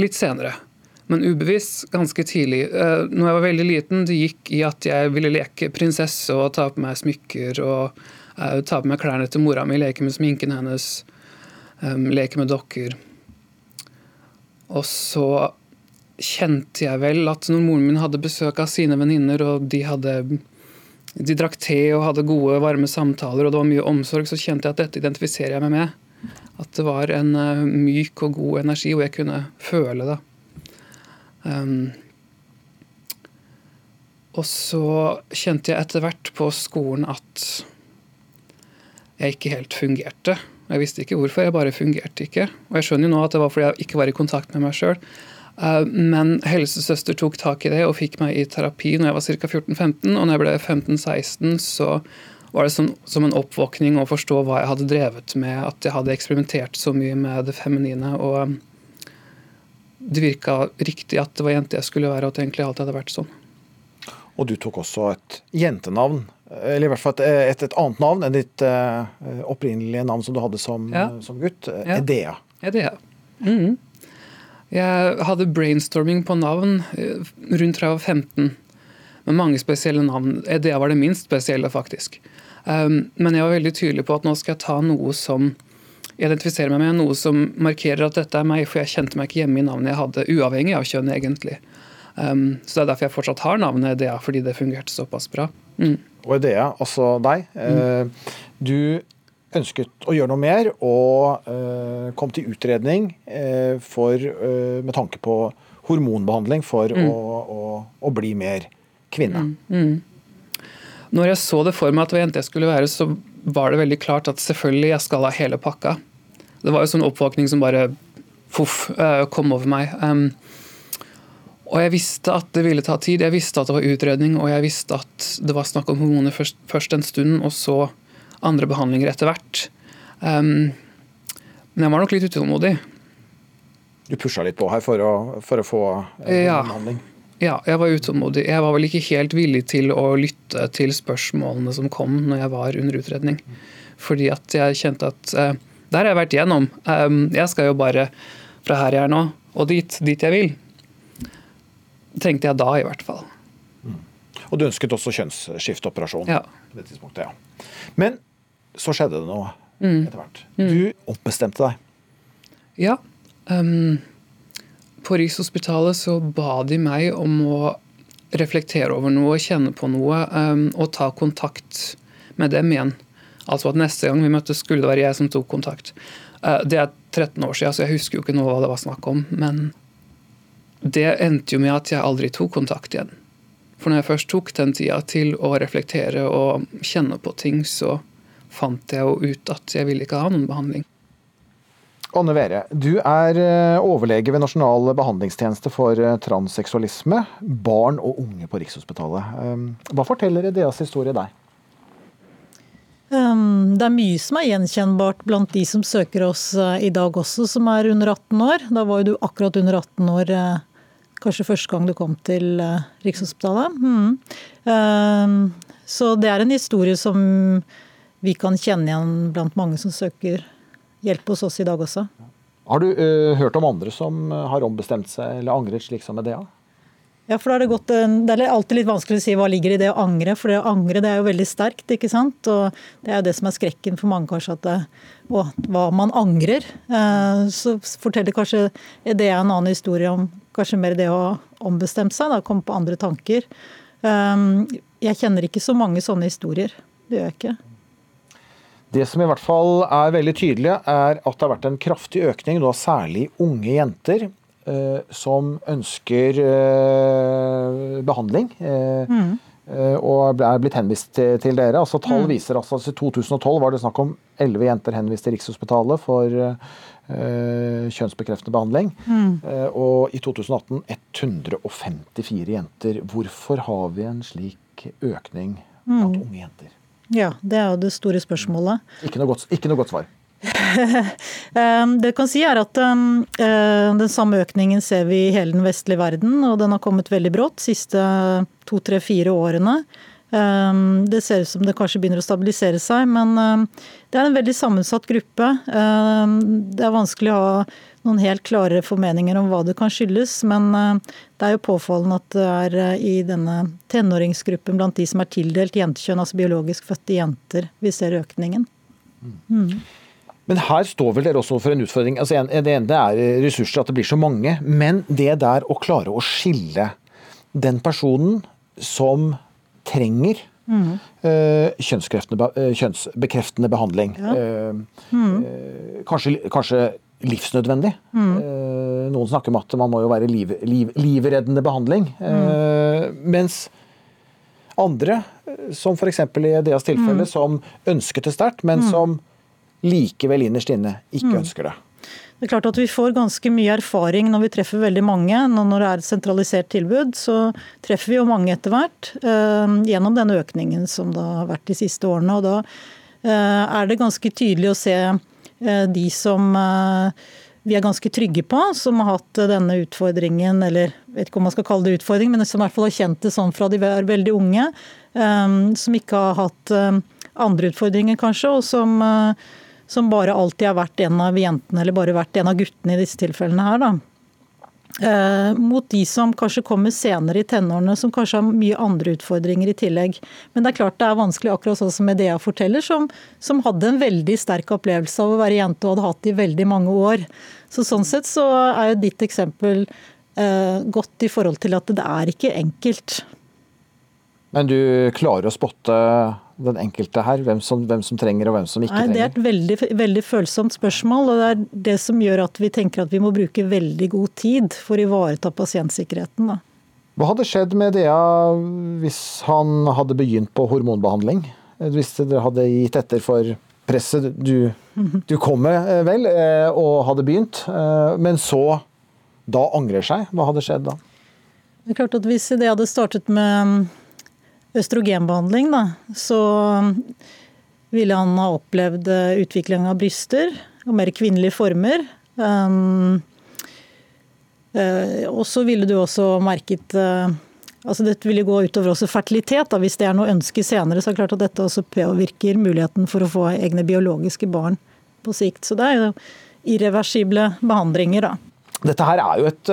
litt senere, men ubevisst ganske tidlig. Når jeg var veldig liten, det gikk i at jeg ville leke prinsesse og ta på meg smykker og ta på meg klærne til mora mi, leke med sminken hennes, um, leke med dokker. Og så kjente jeg vel at når moren min hadde besøk av sine venninner, og de hadde de drakk te og hadde gode, varme samtaler, og det var mye omsorg, så kjente jeg at dette identifiserer jeg meg med. At det var en eh, myk og god energi, og jeg kunne føle det. Um, og så kjente jeg etter hvert på skolen at jeg ikke helt fungerte. Jeg visste ikke hvorfor, jeg bare fungerte ikke. Og jeg skjønner jo nå at det var fordi jeg ikke var i kontakt med meg sjøl. Men helsesøster tok tak i det og fikk meg i terapi når jeg var ca. 14-15. Og når jeg ble 15-16, så var det som, en oppvåkning å forstå hva jeg hadde drevet med. At jeg hadde eksperimentert så mye med det feminine. Og det virka riktig at det var jente jeg skulle være, og at egentlig alltid hadde vært sånn. Og du tok også et jentenavn, eller i hvert fall et, et, et annet navn enn ditt uh, opprinnelige navn som du hadde som, Ja. som gutt. Ja. Edea. Edea. Mhm. Jeg hadde brainstorming på navn eh, rundt fra jeg var 15, med mange spesielle navn. Edea var det minst spesielle, faktisk. Um, men jeg var veldig tydelig på at nå skal jeg ta noe som identifiserer meg med, noe som markerer at dette er meg, for jeg kjente meg ikke hjemme i navnet jeg hadde, uavhengig av kjønn, egentlig. Um, så det er derfor jeg fortsatt har navnet Edea, fordi det fungerte såpass bra. Mm. Og Edea, altså deg. eh, Du ønsket å gjøre noe mer, og eh, kom til utredning eh, for, eh, med tanke på hormonbehandling for Mm. å, å, å bli mer kvinne. Mm. Når jeg så det for meg at det var jente jeg skulle være, så var det veldig klart at selvfølgelig jeg skal ha hele pakka. Det var jo sånn oppvåkning som bare poff, eh, kom over meg. Um, og jeg visste at det ville ta tid, jeg visste at det var utredning, og jeg visste at det var snakk om hormoner først, først en stund, og så andre behandlinger etter hvert. Um, men jeg var nok litt utålmodig. Du pusha litt på her for å, for å få eh, Ja. behandling. Ja, jeg var utålmodig. Jeg var vel ikke helt villig til å lytte til spørsmålene som kom når jeg var under utredning. Fordi at jeg kjente at uh, Der har jeg vært igjennom. Um, jeg skal jo bare fra her jeg er nå, og dit, dit jeg vil. Tenkte jeg da, i hvert fall. Og du ønsket også kjønnsskifteoperasjon. Ja. på det tidspunktet, ja. Men så skjedde det noe Mm. etter hvert. Du ombestemte deg. Ja. Um, på Rikshospitalet så ba de meg om å reflektere over noe, kjenne på noe um, og ta kontakt med dem igjen. Altså at neste gang vi møttes, skulle det være jeg som tok kontakt. Uh, det er 13 år siden, så jeg husker jo ikke nå hva det var snakk om. Men det endte jo med at jeg aldri tok kontakt igjen. For når jeg først tok den tida til å reflektere og kjenne på ting, så fant jeg jo ut at jeg ville ikke ha noen behandling. Anne Vere, du er eh, overlege ved Nasjonal behandlingstjeneste for eh, transseksualisme, barn og unge på Rikshospitalet. Um, Hva forteller deres historie deg? Um, det er mye som er gjenkjennbart blant de som søker oss eh, i dag også, som er under 18 år. Da var jo du akkurat under 18 år kanskje første gang du kom til eh, Rikshospitalet. Mm. Um, så det er en historie som vi kan kjenne igjen blant mange som søker hjelp hos oss i dag også. Har du eh, hørt om andre som eh, har ombestemt seg eller angret slik som Medea? Ja, for da er Det godt, det er alltid litt vanskelig å si hva ligger i det å angre, for det å angre det er jo veldig sterkt. ikke sant? Og Det er jo det som er skrekken for mange, kanskje, at det, å, hva man angrer. Så forteller kanskje det er en annen historie om kanskje mer det å ombestemme seg, da, komme på andre tanker. Eh, Jeg kjenner ikke så mange sånne historier. Det gjør jeg ikke. Det som i hvert fall er veldig tydelig, er at det har vært en kraftig økning, da særlig unge jenter, eh, som ønsker eh, behandling. Eh, Mm. og er blitt henvist til, dere. Altså Tall Mm. viser altså i 2012 var det snakk om 11 jenter henvist til Rikshospitalet for kjønnsbekreftende behandling. Mm. Eh, og i 2018 154 jenter. Hvorfor har vi en slik økning blant Mm. unge jenter? Ja, det er jo det store spørsmålet. Ikke noe godt, ikke noe godt svar. det Det kan si er at um, eh, den samme økningen ser vi i hele den vestlige verden, og den har kommet veldig brått de siste to, tre, fire årene. Um, Det ser ut som det kanskje begynner å stabilisere seg, men um, det er en veldig sammensatt gruppe. Um, Det er vanskelig å ha noen helt klare formeninger om hva det kan skyldes, men det er jo påfallende at det er uh, i denne tenåringsgruppen blant de som er tildelt jentekjønn, altså biologisk fødte jenter, vi ser økningen. Mm. Men her står vel dere også for en utfordring. Altså, det ene er ressurser, at det blir så mange. Men det der å klare å skille den personen som trenger Mm. eh, eh, kjønnsbekreftende behandling. Ja. Mm. eh, kanskje, kanskje livsnødvendig. Mm. Noen snakker om at man må jo være liv, liv, livreddende behandling. Eh, mens andre, som f.eks. i Deas tilfelle, Mm. som ønsket det sterkt, men Mm. som likevel innerst inne ikke Mm. ønsker det. Det er klart at Vi får ganske mye erfaring når vi treffer veldig mange. Når det er et sentralisert tilbud, så treffer vi jo mange etter hvert. eh, gjennom den økningen som det har vært de siste årene. og Da eh, er det ganske tydelig å se eh, de som vi er ganske trygge på, som har hatt denne utfordringen, eller vet ikke om man skal kalle det utfordring, men som i hvert fall har kjent det sånn fra de er veldig unge. som ikke har hatt andre utfordringer, kanskje, og som som bare alltid har vært en av jentene, eller bare vært en av guttene i disse tilfellene her, da. Eh, mot de som kanskje kommer senere i tenårene, som kanskje har mye andre utfordringer i tillegg. Men det er klart det er vanskelig, akkurat sånn som Medea forteller, som, som hadde en veldig sterk opplevelse av å være jente og hadde hatt det i veldig mange år. Så sånn sett så er jo ditt eksempel eh, godt i forhold til at det er ikke enkelt. Men du klarer å spotte den enkelte her? Hvem som, hvem som trenger og hvem som ikke Nei, Det er et veldig, veldig følsomt spørsmål, og det er det som gjør at vi tenker at vi må bruke veldig god tid for å ivareta pasientsikkerheten. Da. Hva hadde skjedd med Dea hvis han hadde begynt på hormonbehandling? Hvis dere hadde gitt etter for presset du, du kom med, eh, vel, eh, og hadde begynt, eh, men så da angrer seg? Hva hadde skjedd da? Det er klart at Hvis det hadde startet med østrogenbehandling, da, så ville han ha opplevd eh, utvikling av bryster og mer kvinnelige former. Um, eh, og så ville du også merket eh, altså Dette ville gå utover også fertilitet. Da. Hvis det er noe ønske senere, så er det klart at dette også påvirker muligheten for å få egne biologiske barn på sikt. Så det er jo irreversible behandlinger, da. Dette her er jo et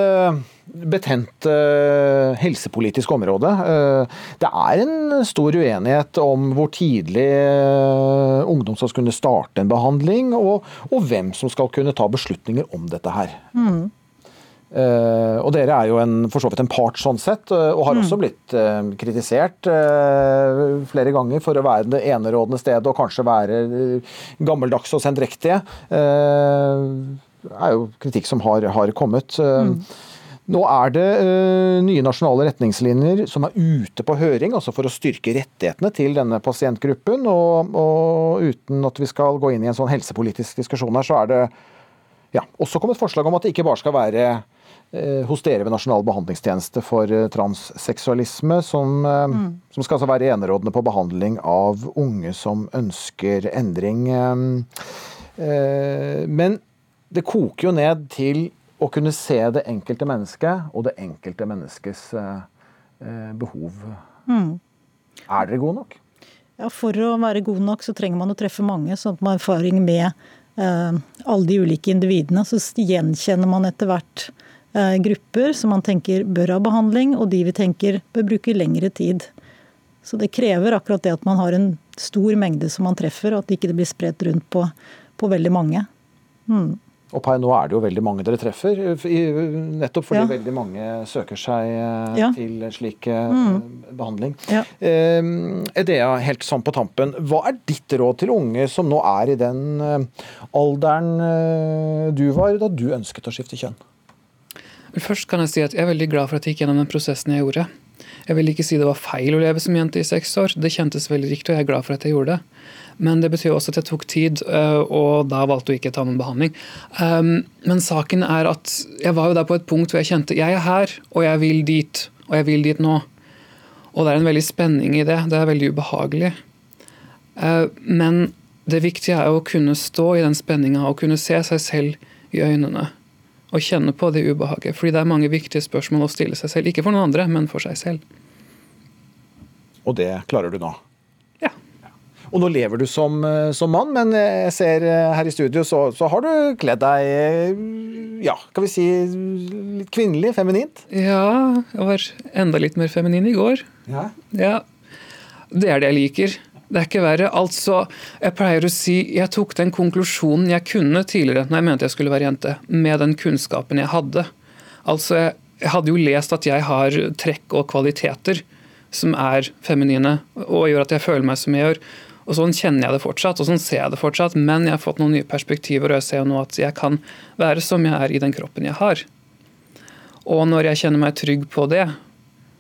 betent eh, helsepolitisk område. Eh, det er en stor uenighet om hvor tidlig eh, ungdom skal kunne starte en behandling, og, og hvem som skal kunne ta beslutninger om dette her. Mm. Og dere er jo en, for så vidt en part sånn sett, og har Mm. også blitt kritisert flere ganger for å være det enerådende stedet og kanskje være gammeldagse og sendrektige. Det er jo kritikk som har, har kommet. Eh, Nå er det uh, nye nasjonale retningslinjer som er ute på høring, altså for å styrke rettighetene til denne pasientgruppen. Og, og uten at vi skal gå inn i en sånn helsepolitisk diskusjon her, så er det ja, også kommet forslag om at det ikke bare skal være uh, hos dere ved Nasjonal behandlingstjeneste for uh, transseksualisme, som, mm. som skal altså være enerådende på behandling av unge som ønsker endring. Men det koker jo ned til å kunne se det enkelte mennesket og det enkelte menneskets eh, eh, behov. Mm. Er dere gode nok? Ja, For å være god nok så trenger man å treffe mange, sånn at man har erfaring med eh, alle de ulike individene. Så gjenkjenner man etter hvert eh, grupper som man tenker bør ha behandling, og de vi tenker bør bruke lengre tid. Så det krever akkurat det at man har en stor mengde som man treffer, og at det ikke blir spredt rundt på, på veldig mange. Mm. Og per nå er det jo veldig mange dere treffer, nettopp fordi Ja. veldig mange søker seg eh, Ja. til slik eh, Mm. behandling. Ja. Eh, Edea, helt sånn på tampen, hva er ditt råd til unge som nå er i den eh, alderen eh, du var da du ønsket å skifte kjønn? Først kan jeg si at jeg er veldig glad for at jeg gikk gjennom den prosessen jeg gjorde. Jeg vil ikke si det var feil å leve som jente i seks år. Det kjentes veldig riktig, og jeg er glad for at jeg gjorde det. Men det betyr også at jeg tok tid, øh, og da valgte hun ikke å ta noen behandling. Um, men saken er at jeg var jo der på et punkt hvor jeg kjente jeg er her, og jeg vil dit. Og jeg vil dit nå. Og det er en veldig spenning i det. Det er veldig ubehagelig. Uh, men det viktige er å kunne stå i den spenninga og kunne se seg selv i øynene. Og kjenne på det ubehaget. Fordi det er mange viktige spørsmål å stille seg selv. Ikke for noen andre, men for seg selv. Og det klarer du nå? Og nå lever du som, eh, som mann, men jeg ser eh, her i studio så, så har du kledd deg eh, ja, kan vi si litt kvinnelig, feminint? Ja, jeg var enda litt mer feminin i går. Ja. ja. Det er det jeg liker. Det er ikke verre. Altså, jeg pleier å si jeg tok den konklusjonen jeg kunne tidligere når jeg mente jeg skulle være jente, med den kunnskapen jeg hadde. Altså, jeg, jeg hadde jo lest at jeg har trekk og kvaliteter som er feminine, og gjør at jeg føler meg som jeg gjør. Og Sånn kjenner jeg det fortsatt, og sånn ser jeg det fortsatt, men jeg har fått noen nye perspektiver, og jeg ser jo nå at jeg kan være som jeg er i den kroppen jeg har. Og når jeg kjenner meg trygg på det,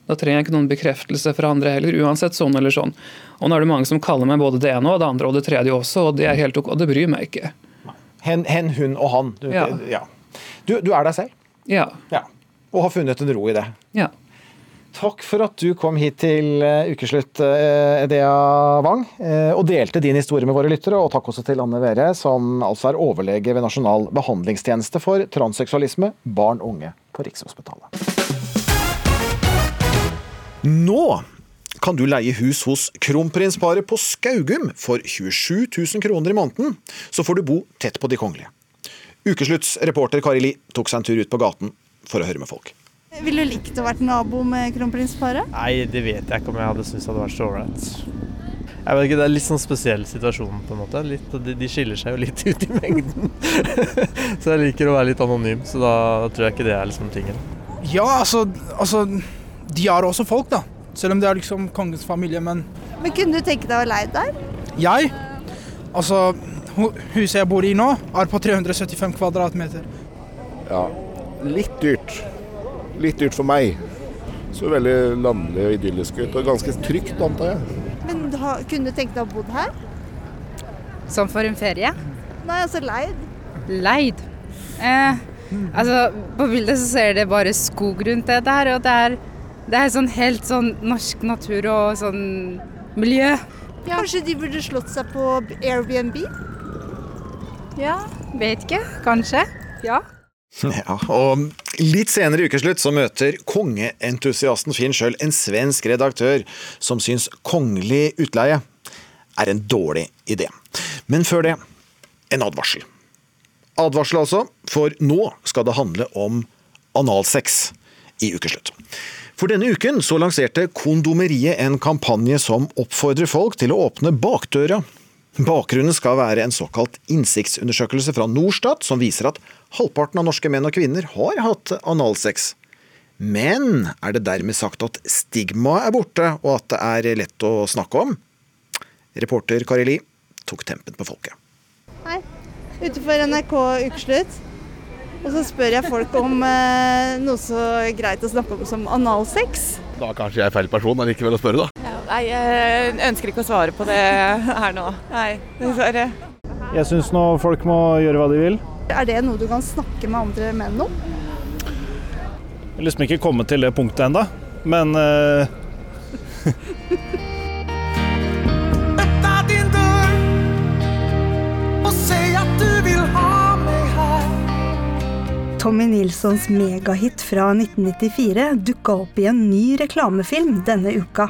da trenger jeg ikke noen bekreftelse fra andre heller, uansett sånn eller sånn. Og nå er det mange som kaller meg både det ene og det andre og det tredje også, og det er helt ok, og det bryr meg ikke. Hen, hen hun og han. Du, Ja. ja. Du, du er deg selv? Ja. ja. Og har funnet en ro i det? Ja. Takk for at du kom hit til eh, ukeslutt, eh, Edea Wang, eh, og delte din historie med våre lyttere. Og takk også til Anne Vere, som altså er overlege ved Nasjonal behandlingstjeneste for transseksualisme, barn og unge på Rikshospitalet. Nå kan du leie hus hos kronprinsparet på Skaugum for 27 000 kroner i måneden. Så får du bo tett på de kongelige. Ukeslutts reporter Kari Li tok seg en tur ut på gaten for å høre med folk. Ville du likt å vært nabo med kronprinsparet? Nei, det vet jeg ikke om jeg hadde syntes hadde vært så ålreit. Jeg vet ikke, Det er litt sånn spesiell situasjon, på en måte. Litt, de, de skiller seg jo litt ut i mengden. så jeg liker å være litt anonym, så da tror jeg ikke det er liksom tingen. Ja, altså, altså De har også folk, da. Selv om det er liksom kongens familie, men Men Kunne du tenke deg å leie der? jeg Altså, huset jeg bor i nå, er på 375 kvadratmeter. Ja, litt dyrt. Litt dyrt for meg. Så veldig landlig og idyllisk ut, og ganske trygt, antar jeg. Men du kunne du tenke deg å bo her? Som for en ferie? Nei, altså leid. Leid. Eh, altså, på bildet så ser det bare skog rundt det der, og det er, det er sånn helt sånn norsk natur og sånn miljø. Kanskje de burde slått seg på Airbnb? Ja, vet ikke. Kanskje. Ja. Ja, og litt senere i ukeslutt så møter kongeentusiasten Finn sjøl en svensk redaktør som syns kongelig utleie er en dårlig idé. Men før det, en advarsel. Advarsel altså, for nå skal det handle om analsex i ukeslutt. For denne uken så lanserte Kondomeriet en kampanje som oppfordrer folk til å åpne bakdøra. Bakgrunnen skal være en såkalt innsiktsundersøkelse fra Norstat, som viser at halvparten av norske menn og kvinner har hatt analsex. Men er det dermed sagt at stigmaet er borte, og at det er lett å snakke om? Reporter Kari Li tok tempen på folket. Hei. Utenfor NRK Ukeslutt. Og så spør jeg folk om eh, noe så greit å snakke om som analsex. Da kanskje jeg er feil person allikevel å spørre, da. Nei, jeg ønsker ikke å svare på det her nå. Nei, dessverre. Jeg syns nå folk må gjøre hva de vil. Er det noe du kan snakke med andre menn om? Jeg har liksom ikke kommet til det punktet ennå, men eh, Tommy Nilssons megahit fra 1994 dukka opp i en ny reklamefilm denne uka.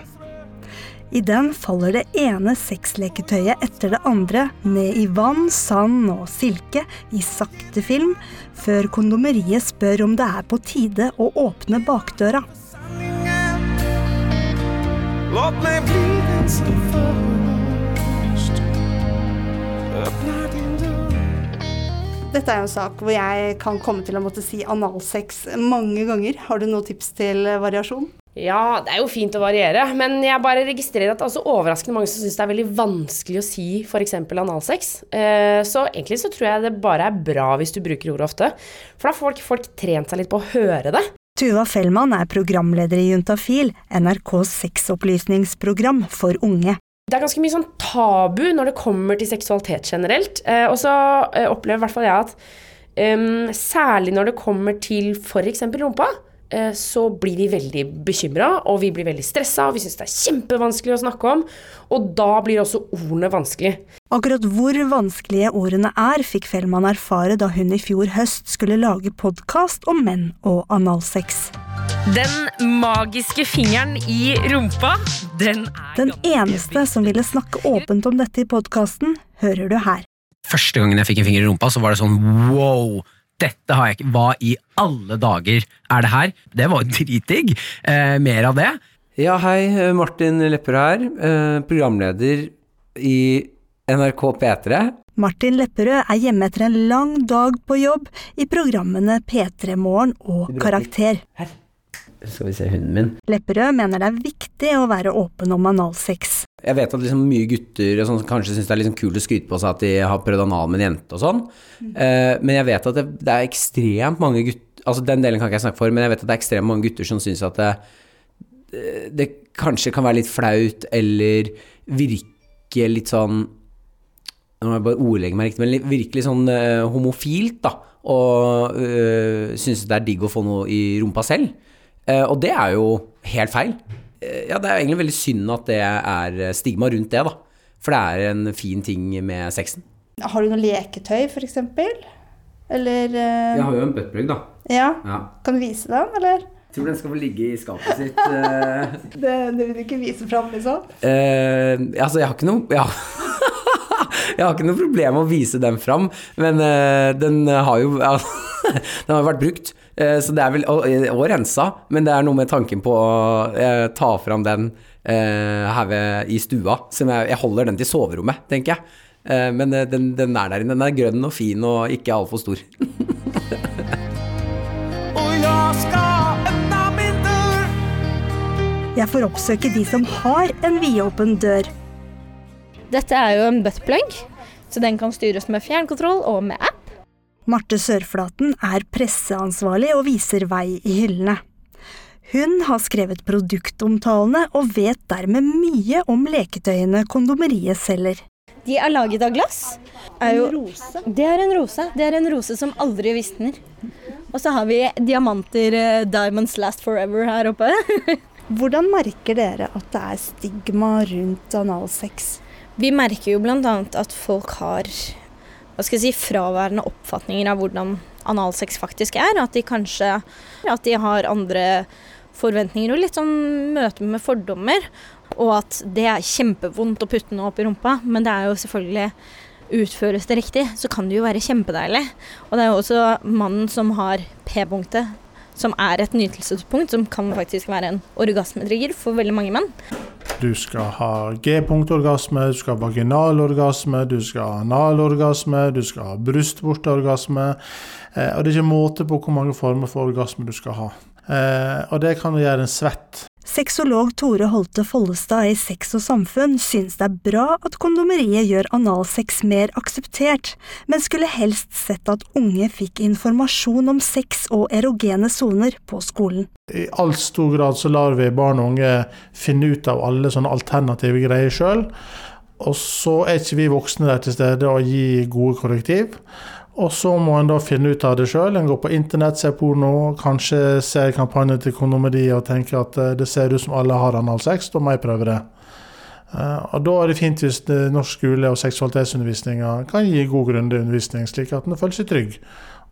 I den faller det ene sexleketøyet etter det andre ned i vann, sand og silke i sakte film, før kondomeriet spør om det er på tide å åpne bakdøra. Låt meg bli den som först Dette er jo en sak hvor jeg kan komme til å måtte si analsex mange ganger. Har du noen tips til variasjon? Ja, det er jo fint å variere, men jeg bare registrerer at det er også overraskende mange som syns det er veldig vanskelig å si f.eks. analsex. Eh, så egentlig så tror jeg det bare er bra hvis du bruker ordet ofte, for da får folk, folk trent seg litt på å høre det. Tuva Fellmann er programleder i Juntafil, NRKs sexopplysningsprogram for unge. Det er ganske mye sånn tabu når det kommer til seksualitet generelt. Eh, og så eh, opplever i hvert fall jeg at um, særlig når det kommer til f.eks. rumpa, eh, så blir vi veldig bekymra, og vi blir veldig stressa, og vi syns det er kjempevanskelig å snakke om. Og da blir også ordene vanskelig. Akkurat hvor vanskelige ordene er, fikk Fellmann erfare da hun i fjor høst skulle lage podkast om menn og analsex. Den magiske fingeren i rumpa, den er Den eneste som ville snakke åpent om dette i podkasten, hører du her. Første gangen jeg fikk en finger i rumpa, så var det sånn wow! Dette har jeg ikke Hva i alle dager er det her? Det var jo dritdigg. Eh, mer av det. Ja, hei. Martin Lepperød her. Eh, programleder i NRK P3. Martin Lepperød er hjemme etter en lang dag på jobb i programmene P3 Morgen og Karakter. Skal vi se hunden min. Lepperød mener det er viktig å være åpen om analsex. Jeg vet at liksom mye gutter sånn, kanskje syns det er liksom kult å skryte på seg at de har prøvd anal med en jente og sånn, eh, men jeg vet at det, det er ekstremt mange gutter Altså den delen kan ikke jeg snakke for, men jeg vet at det er ekstremt mange gutter som syns at det, det kanskje kan være litt flaut eller virke litt sånn Nå må jeg bare ordlegge meg riktig, men virkelig sånn eh, homofilt, da. Og øh, synes det er digg å få noe i rumpa selv. Eh, og det er jo helt feil. Eh, ja, det er egentlig veldig synd at det er stigma rundt det, da. For det er en fin ting med sexen. Har du noe leketøy, f.eks.? Eller uh... Jeg har jo en buttplug, da. Ja. Ja. Kan du vise den, eller? Jeg tror den skal få ligge i skapet sitt. eh. Det, det vil du ikke vise fram, liksom? Uh, altså, jeg har ikke noe har, jeg har ikke noe problem med å vise den fram, men den har jo ja, Den har jo vært brukt, eh, så det er vel og, og rensa, men det er noe med tanken på å eh, ta fram den eh, her ved, i stua. Som jeg, jeg holder den til soverommet, tenker jeg. Eh, men den, den er der inne. Den er grønn og fin og ikke altfor stor. Jeg får oppsøke de som har en vidåpen dør. Dette er jo en buttplug, så den kan styres med fjernkontroll og med app. Marte Sørflaten er presseansvarlig og viser vei i hyllene. Hun har skrevet produktomtalene og vet dermed mye om leketøyene kondomeriet selger. De er laget av glass. Er jo, Det er en rose. Det er en rose som aldri visner. Og så har vi diamanter, eh, diamonds last forever her oppe. Hvordan merker dere at det er stigma rundt analsex? Vi merker jo bl.a. at folk har hva skal jeg si, fraværende oppfatninger av hvordan analsex faktisk er. At de kanskje at de har andre forventninger og litt sånn møte med fordommer. Og at det er kjempevondt å putte noe opp i rumpa, men det er jo selvfølgelig Utføres det riktig, så kan det jo være kjempedeilig. Og det er jo også mannen som har P-punktet, som er et nytelsespunkt, som kan faktisk være en orgasmetrigger for veldig mange menn. Du skal ha G-punktorgasme, du skal ha vaginalorgasme, du skal ha analorgasme, du skal ha brystvorteorgasme. Eh, og det er ikke måte på hvor mange former for orgasme du skal ha. Eh, og det kan gjøre en svett. Sexolog Tore Holte Follestad i Sex og samfunn syns det er bra at kondomeriet gjør analsex mer akseptert, men skulle helst sett at unge fikk informasjon om sex og erogene soner på skolen. I all stor grad så lar vi barn og unge finne ut av alle sånne alternative greier sjøl. Og så er ikke vi voksne der til stede og gi gode korrektiv. Og så må en da finne ut av det sjøl. En går på internett, ser porno, kanskje ser kampanjen til kondomeriet og tenker at eh, det ser ut som alle har analsex, da må jeg prøve det. Eh, Og da er det fint hvis norsk skole og seksualitetsundervisninga kan gi god grundig undervisning, slik at en føler seg trygg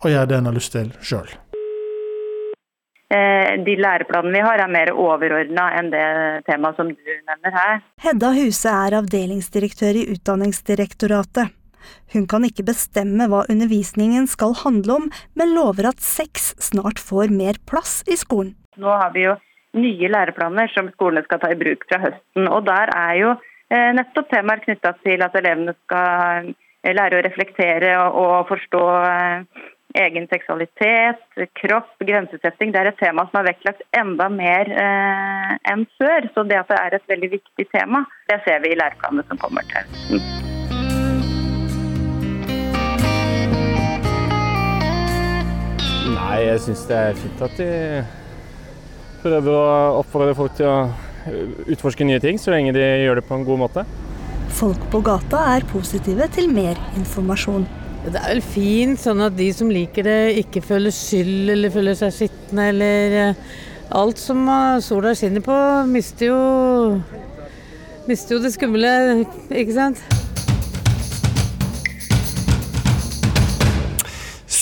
og gjør det en har lyst til sjøl. Eh, De læreplanene vi har er mer overordna enn det temaet som du nevner her. Hedda Huse er avdelingsdirektør i Utdanningsdirektoratet. Hun kan ikke bestemme hva undervisningen skal handle om, men lover at sex snart får mer plass i skolen. Nå har vi jo nye læreplaner som skolene skal ta i bruk fra høsten. og Der er jo eh, nettopp temaer knytta til at elevene skal eh, lære å reflektere og, forstå eh, egen seksualitet, kropp, grensesetting. Det er et tema som er vektlagt enda mer enn før. Så det at det er et veldig viktig tema, det ser vi i læreplanene som kommer til høsten. Nei, jeg syns det er fint at de prøver å oppfordre folk til å utforske nye ting, så lenge de gjør det på en god måte. Folk på gata er positive til mer informasjon. Det er vel fint sånn at de som liker det, ikke føler skyld eller føler seg skitne eller eh, Alt som eh, sola skinner på, mister jo Mister jo det skumle, ikke sant?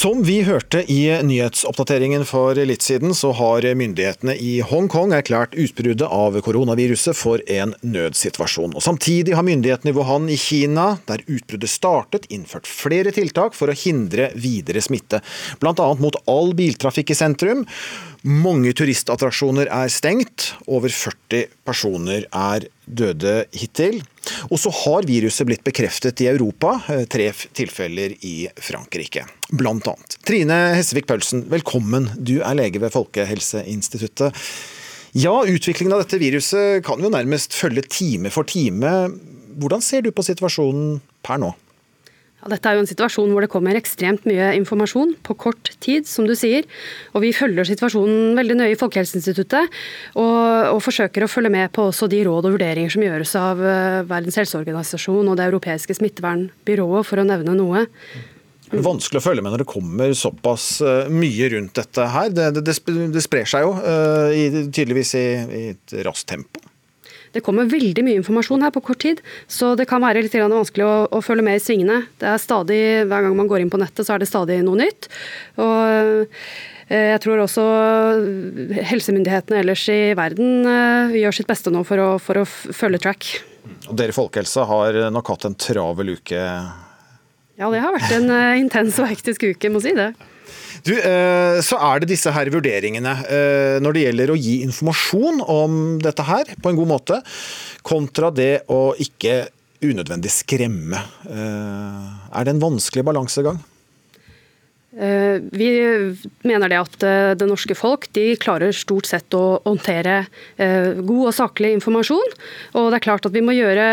Som vi hørte i nyhetsoppdateringen for litt siden, så har myndighetene i Hongkong erklært utbruddet av koronaviruset for en nødsituasjon. Og Samtidig har myndighetene i Wuhan i Kina, der utbruddet startet, innført flere tiltak for å hindre videre smitte, bl.a. mot all biltrafikk i sentrum. Mange turistattraksjoner er stengt, over 40 personer er døde hittil. Og så har viruset blitt bekreftet i Europa, eh, tre tilfeller i Frankrike, annet. Trine Hessevik Pølsen, velkommen. Du er lege ved Folkehelseinstituttet. Ja, utviklingen av dette viruset kan jo nærmest følge time for time. Hvordan ser du på situasjonen per nå? Dette er jo en situasjon hvor det kommer ekstremt mye informasjon på kort tid, som du sier. Og vi følger situasjonen veldig nøye i Folkehelseinstituttet, og, og forsøker å følge med på også de råd og vurderinger som gjøres av uh, Verdens helseorganisasjon og Det europeiske smittevernbyrået, for å nevne noe. Det er vanskelig å følge med når det kommer såpass uh, mye rundt dette her. Det, det, det sprer seg jo uh, tydeligvis i, i et raskt tempo. Det kommer veldig mye informasjon her på kort tid, så det kan være litt vanskelig å, å, følge med i svingene. Det er stadig, Hver gang man går inn på nettet, så er det stadig noe nytt. Og eh, jeg tror også helsemyndighetene ellers i verden eh, gjør sitt beste nå for å, for å følge track. Og Dere i Folkehelsa har nok hatt en travel uke? Ja, det har vært en eh, intens og hektisk uke, må si det. Du, eh, så er det disse her vurderingene eh, når det gjelder å gi informasjon om dette her på en god måte, kontra det å ikke unødvendig skremme. Eh, er det en vanskelig balansegang? Eh, vi mener det at eh, det norske folk de klarer stort sett å håndtere eh, god og saklig informasjon. Og det er klart at vi må, gjøre,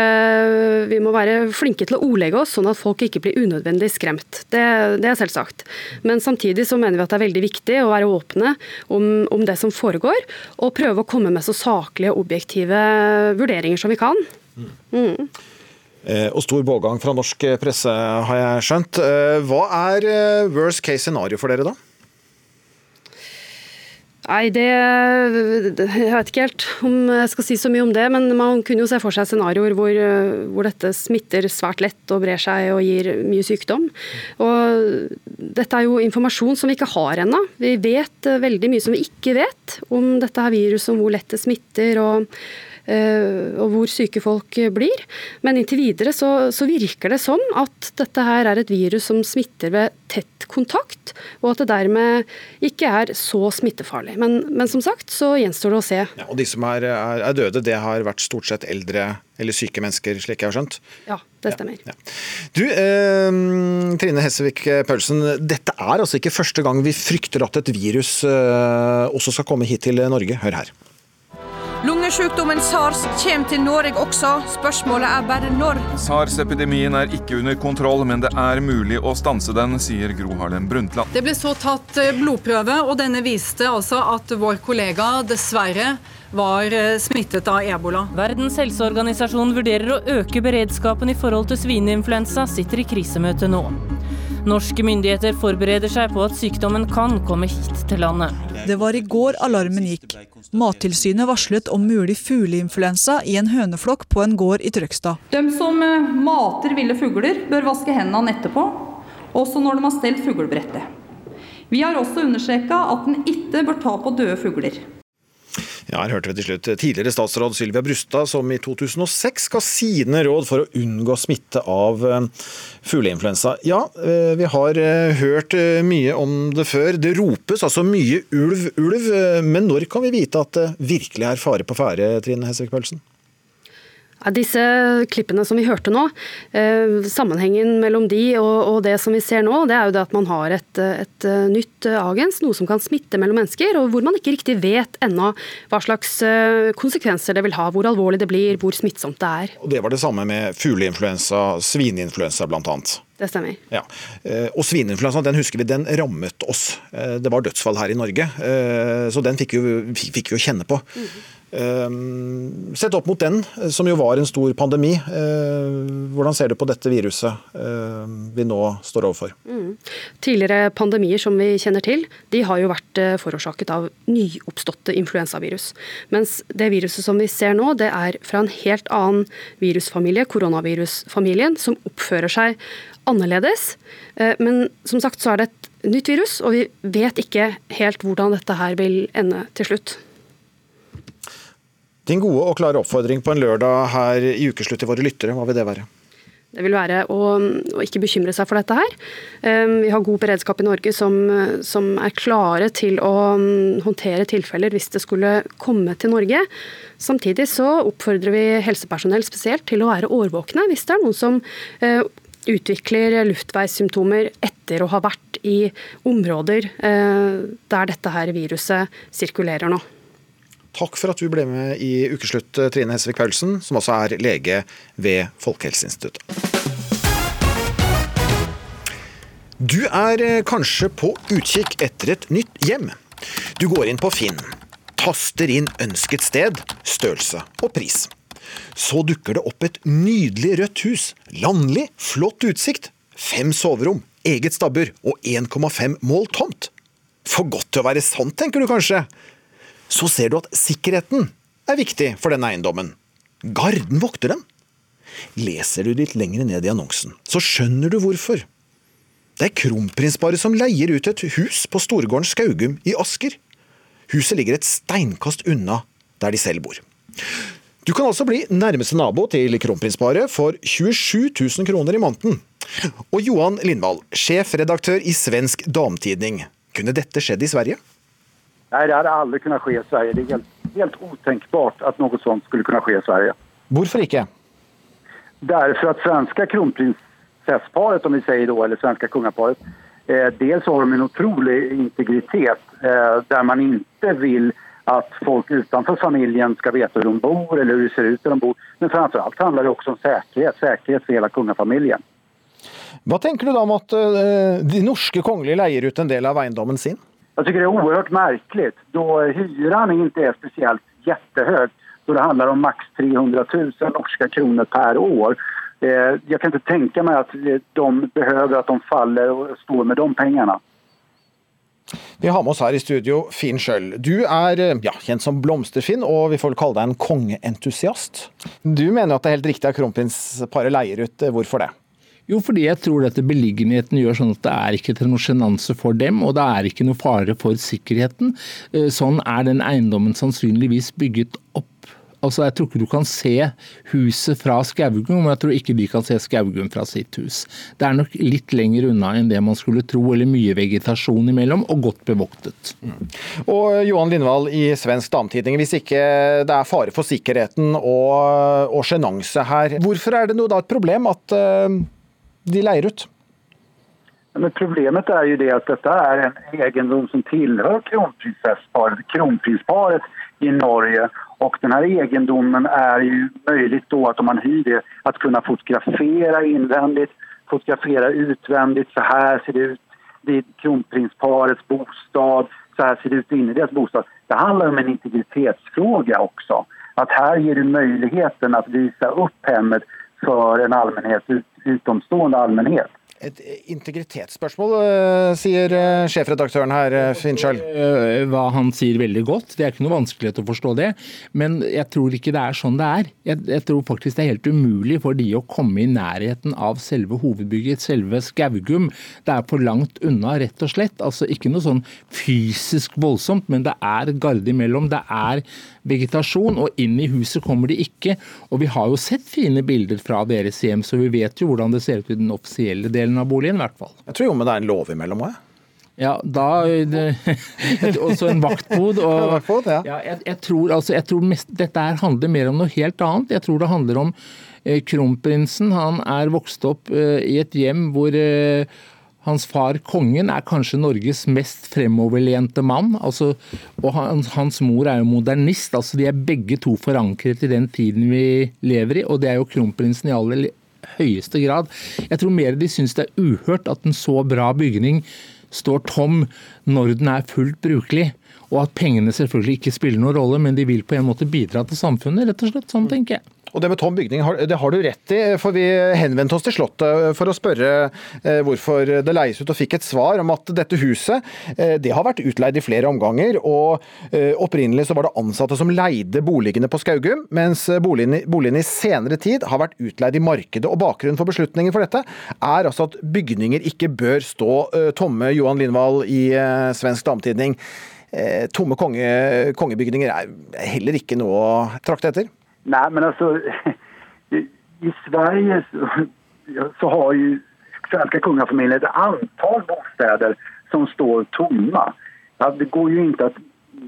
vi må være flinke til å ordlegge oss, sånn at folk ikke blir unødvendig skremt. Det, det, er selvsagt. Men samtidig så mener vi at det er veldig viktig å være åpne om, om det som foregår, og prøve å komme med så saklige og objektive vurderinger som vi kan. Mm. Eh, og stor pågang fra norsk presse, har jeg skjønt. Eh, hva er eh, worst case scenario for dere, da? Nei, det Jeg vet ikke helt om jeg skal si så mye om det, men man kunne jo se for seg scenarioer hvor, hvor dette smitter svært lett og brer seg og gir mye sykdom. Og dette er jo informasjon som vi ikke har ennå. Vi vet veldig mye som vi ikke vet om dette her viruset, om hvor lett det smitter. og Eh, og hvor syke folk blir. Men inntil videre så, så, virker det som at dette her er et virus som smitter ved tett kontakt, og at det dermed ikke er så smittefarlig. Men, men som sagt så gjenstår det å se. Ja, og de som er, er, er, døde, det har vært stort sett eldre eller syke mennesker, slik jeg har skjønt? Ja, det stemmer. Ja, ja. Du, eh, Trine Hessevik Paulsen, dette er altså ikke første gang vi frykter at et virus eh, også skal komme hit til Norge. Hør her. Lungesjukdommen sars kommer til Norge også. Spørsmålet er bare når. Sars-epidemien er ikke under kontroll, men det er mulig å stanse den, sier Gro Harlem Brundtland. Det ble så tatt eh, blodprøve, og denne viste altså at vår kollega dessverre var eh, smittet av ebola. Verdens helseorganisasjon vurderer å øke beredskapen i forhold til svineinfluensa, sitter i krisemøte nå. Norske myndigheter forbereder seg på at sykdommen kan komme hit til landet. Det var i går alarmen gikk. Mattilsynet varslet om mulig fugleinfluensa i en høneflokk på en gård i Trøgstad. De som eh, mater ville fugler, bør vaske hendene etterpå, også når de har stelt fuglebrettet. Vi har også understreka at en ikke bør ta på døde fugler. Ja, her hørte vi til slutt tidligere statsråd Sylvia Brustad, som i 2006 ga sine råd for å unngå smitte av eh, fugleinfluensa. Ja, eh, vi har eh, hørt mye om det før. Det ropes altså mye ulv, ulv. Men når kan vi vite at det virkelig er fare på ferde, Trine Hessevik Pølsen? Disse klippene som vi hørte nå, eh, sammenhengen mellom de og, det som vi ser nå, det er jo det at man har et, et nytt agens, noe som kan smitte mellom mennesker, og hvor man ikke riktig vet ennå hva slags konsekvenser det vil ha, hvor alvorlig det blir, hvor smittsomt det er. Og Det var det samme med fugleinfluensa, svineinfluensa bl.a. Det stemmer. Ja. Og svineinfluensa den husker vi, den rammet oss. Det var dødsfall her i Norge, så den fikk vi, fikk vi jo kjenne på. Mm. Ehm, sett opp mot den, som jo var en stor pandemi, eh, hvordan ser du på dette viruset eh, vi nå står overfor? Mm. Tidligere pandemier som vi kjenner til, de har jo vært eh, forårsaket av nyoppståtte influensavirus. Mens det viruset som vi ser nå, det er fra en helt annen virusfamilie, koronavirusfamilien, som oppfører seg annerledes. Men som sagt så er det et nytt virus, og vi vet ikke helt hvordan dette her vil ende til slutt. Din gode og klare oppfordring på en lørdag her i ukeslutt til våre lyttere, hva vil det være? Det vil være å, å, ikke bekymre seg for dette her. Vi har god beredskap i Norge som, som, er klare til å mm, håndtere tilfeller hvis det skulle komme til Norge. Samtidig så oppfordrer vi helsepersonell spesielt til å være årvåkne hvis det er noen som uh, utvikler luftveissymptomer etter å ha vært i områder uh, der dette her viruset sirkulerer nå. Takk for at du ble med i Ukeslutt, Trine Hesvik Paulsen, som også er lege ved Folkehelseinstituttet. Du er eh, kanskje på utkikk etter et nytt hjem. Du går inn på Finn, taster inn ønsket sted, størrelse og pris. Så dukker det opp et nydelig rødt hus, landlig, flott utsikt, fem soverom, eget stabbur og 1,5 mål tomt. For godt til å være sant, tenker du kanskje så ser du at sikkerheten er viktig for denne eiendommen. Garden vokter den. Leser du litt lenger ned i annonsen, så skjønner du hvorfor. Det er kronprinsparet som leier ut et hus på Storgården Skaugum i Asker. Huset ligger et steinkast unna der de selv bor. Du kan altså bli nærmeste nabo til kronprinsparet for 27 000 kroner i måneden. Og Johan Lindvall, sjefredaktør i Svensk Damtidning. Kunne dette skjedd i Sverige? Nej, det hadde aldri kunnet skje i Sverige. Det er helt, helt utenkbart at noe sånt skulle kunne skje i Sverige. Hvorfor ikke? Derfor at svenska kronprinsesseparet, om vi sier da, eller svenska kungaparet, eh, dels har de en utrolig integritet eh, der man ikke vil at folk utenfor familien skal vite hvor de bor eller hvordan det ser ut der de bor. Men framfor alt handler det også om sikkerhet. Sikkerhet for hele kongefamilien. Hva tenker du da om at eh, de norske kongelige leier ut en del av eiendommen sin? Jag tycker det är oerhört märkligt då hyran inte är speciellt jättehög. Då det handlar om max 300 000 norska kronor per år. Eh, jag kan inte tänka mig att de behöver att de faller och står med de pengarna. Vi har med oss her i studio Finn Schjøll. Du er ja, kjent som Blomsterfinn, og vi får kalle deg en kongeentusiast. Du mener at det er helt riktig at kronprinsparet leier ut. Hvorfor det? Jo, fordi jeg tror dette beliggenheten gjør sånn at det er ikke til noe sjenanse for dem, og det er ikke noe fare for sikkerheten. Eh, sånn er den eiendommen sannsynligvis bygget opp. Altså, Jeg tror ikke du kan se huset fra Skaugum, og jeg tror ikke de kan se Skaugum fra sitt hus. Det er nok litt lenger unna enn det man skulle tro, eller mye vegetasjon imellom, og godt bevoktet. Mm. Og Johan Lindvall i Svensk Damtidning, hvis ikke det er fare for sikkerheten og sjenanse her, hvorfor er det nå da et problem at uh de leier ut? Men problemet er jo det at dette er en egendom som tilhører kronprinsparet, kronprinsparet i Norge. Og denne eiendommen egendomen jo mulig da at om man hyr det att kunne fotografera innvendig, fotografera utvendig. Så her ser det ut vid kronprinsparets bostad, så her ser det ut inni i deras bostad. Det handler om en integritetsfråga også. At her gir du muligheten å vise opp hjemmet for en allmänhet, utomstående allmänhet. Et integritetsspørsmål, eh, sier eh, sjefredaktøren her, eh, Hva han sier veldig godt. Det er ikke noe vanskelighet å forstå det. Men jeg tror ikke det er sånn det er. Jeg, jeg tror faktisk det er helt umulig for de å komme i nærheten av selve hovedbygget, selve Skaugum. Det er for langt unna, rett og slett. Altså ikke noe sånn fysisk voldsomt, men det er garde imellom. Det er vegetasjon, og inn i huset kommer de ikke. Og vi har jo sett fine bilder fra deres hjem, så vi vet jo hvordan det ser ut i den offisielle delen boligen, i hvert fall. Jeg tror jo men det er en lov imellom òg, Ja, da det- Også en vaktbod. Og, ja, jeg, jeg tror, altså, jeg tror mest, dette handler mer om noe helt annet. Jeg tror det handler om eh, kronprinsen. Han er vokst opp eh, i et hjem hvor eh, hans far kongen er kanskje Norges mest fremoverlente mann. Altså, og hans, hans mor er jo modernist. altså De er begge to forankret i den tiden vi lever i, og det er jo kronprinsen i aller høyeste grad. Jeg tror mer de syns det er uhørt at en så bra bygning står tom når den er fullt brukelig. Og at pengene selvfølgelig ikke spiller noen rolle, men de vil på en måte bidra til samfunnet. rett og slett, Sånn tenker jeg. Og det med tom bygning, det har du rett i. For vi henvendte oss til Slottet for å spørre eh, hvorfor det leies ut, og fikk et svar om at dette huset eh, det har vært utleid i flere omganger. og eh, Opprinnelig så var det ansatte som leide boligene på Skaugum, mens boligene, i senere tid har vært utleid i markedet. og Bakgrunnen for beslutningen for dette er altså at bygninger ikke bør stå eh, tomme. Johan Lindvall i eh, Svensk Damtidning. Eh, Tomme konge, kongebygninger er heller ikke noe å trakte etter. Nej, men alltså i, Sverige så, så har ju svenska kungafamiljen ett antal bostäder som står tomma. Ja, det går ju inte att,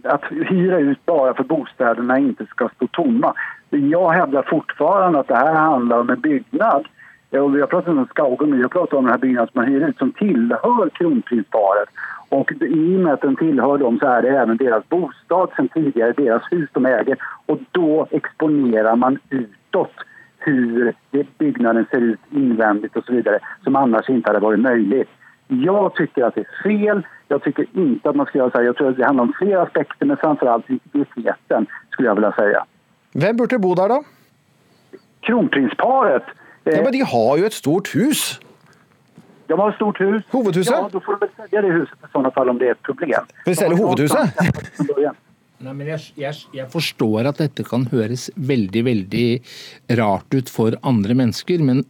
att hyra ut bara för bostäderna inte ska stå tomma. Jag hävdar fortfarande att det här handlar om en byggnad. Och Vi har pratat om Skaugum, vi har pratat om den här byggnaden som man hyr ut som tillhör kronprinsparet. Och i och med att den tillhör dem så är det även deras bostad sen tidigare, deras hus de äger. Och då exponerar man utåt hur det, byggnaden ser ut invändigt och så vidare som annars inte hade varit möjligt. Jag tycker att det är fel. Jag tycker inte att man ska göra så här. Jag tror att det handlar om flera aspekter men framförallt integriteten skulle jag vilja säga. Hvem burde bo der, da? Kronprinsparet. Ja, Men de har jo et stort hus. De har et stort hus. Hovedhuset? Ja, Da får de sälja det huset i sånne fall om det er et problem. Skal vi selge hovedhuset? Nei, men jeg, jeg, jeg forstår at dette kan høres veldig, veldig rart ut for andre mennesker, men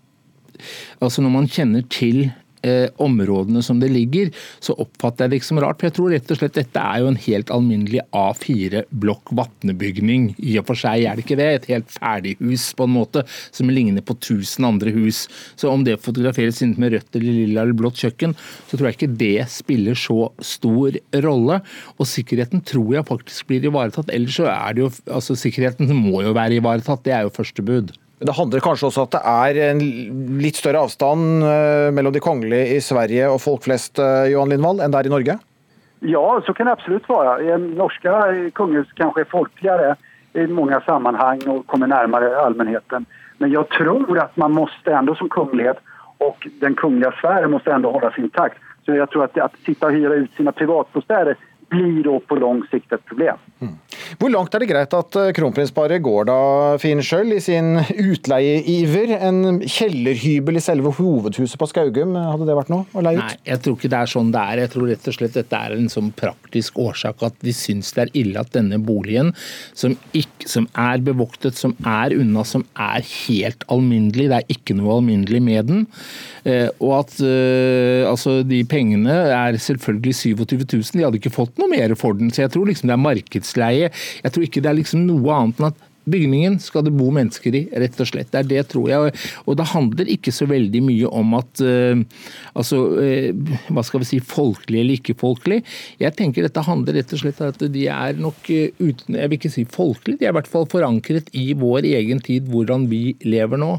altså når man kjenner til eh, områdene som det ligger, så oppfatter jeg det ikke som rart. For jeg tror rett og slett dette er jo en helt alminnelig A4-blokk vatnebygning. I og for seg er det ikke det. Et helt ferdighus på en måte, som ligner på tusen andre hus. Så om det fotograferes inn med rødt eller lilla eller blått kjøkken, så tror jeg ikke det spiller så stor rolle. Og sikkerheten tror jeg faktisk blir ivaretatt. Ellers så er det jo Altså, sikkerheten må jo være ivaretatt. Det er jo første bud. Det handler kanskje også at det er en litt større avstand eh, mellom de kongelige i Sverige og folk flest, eh, Johan Lindvall, enn det er i Norge? Ja, så kan det absolutt være. Norske Norska kungahus kanskje är folkligare i mange sammanhang og kommer nærmere allmennheten. Men jeg tror at man måste ändå som kunglighet og den kungliga sfären måste ändå hållas intakt. Så jag tror att, att sitta och hyra ut sina privatbostäder blir då på lang sikt et problem. Hvor langt er det greit at eh, kronprinsparet går da, Finn Schjøll, i sin utleieiver? En kjellerhybel i selve hovedhuset på Skaugum, hadde det vært noe å leie ut? Nei, jeg tror ikke det er sånn det er. Jeg tror rett og slett dette er en sånn praktisk årsak at de syns det er ille at denne boligen, som, ikke, som er bevoktet, som er unna, som er helt alminnelig, det er ikke noe alminnelig med den, eh, og at eh, altså, de pengene er selvfølgelig 27 000, de hadde ikke fått noe mer for den, så jeg tror liksom det er markedsleie. Jeg tror ikke det er liksom noe annet enn at Bygningen skal det bo mennesker i, rett og slett. Det er det, tror jeg. Og det handler ikke så veldig mye om at uh, altså, uh, hva skal vi si, folkelig eller ikke folkelig. Jeg tenker dette handler rett og slett om at de er nok eh, uten, jeg vil ikke si folkelig, de er i hvert fall forankret i vår egen tid, hvordan vi lever nå.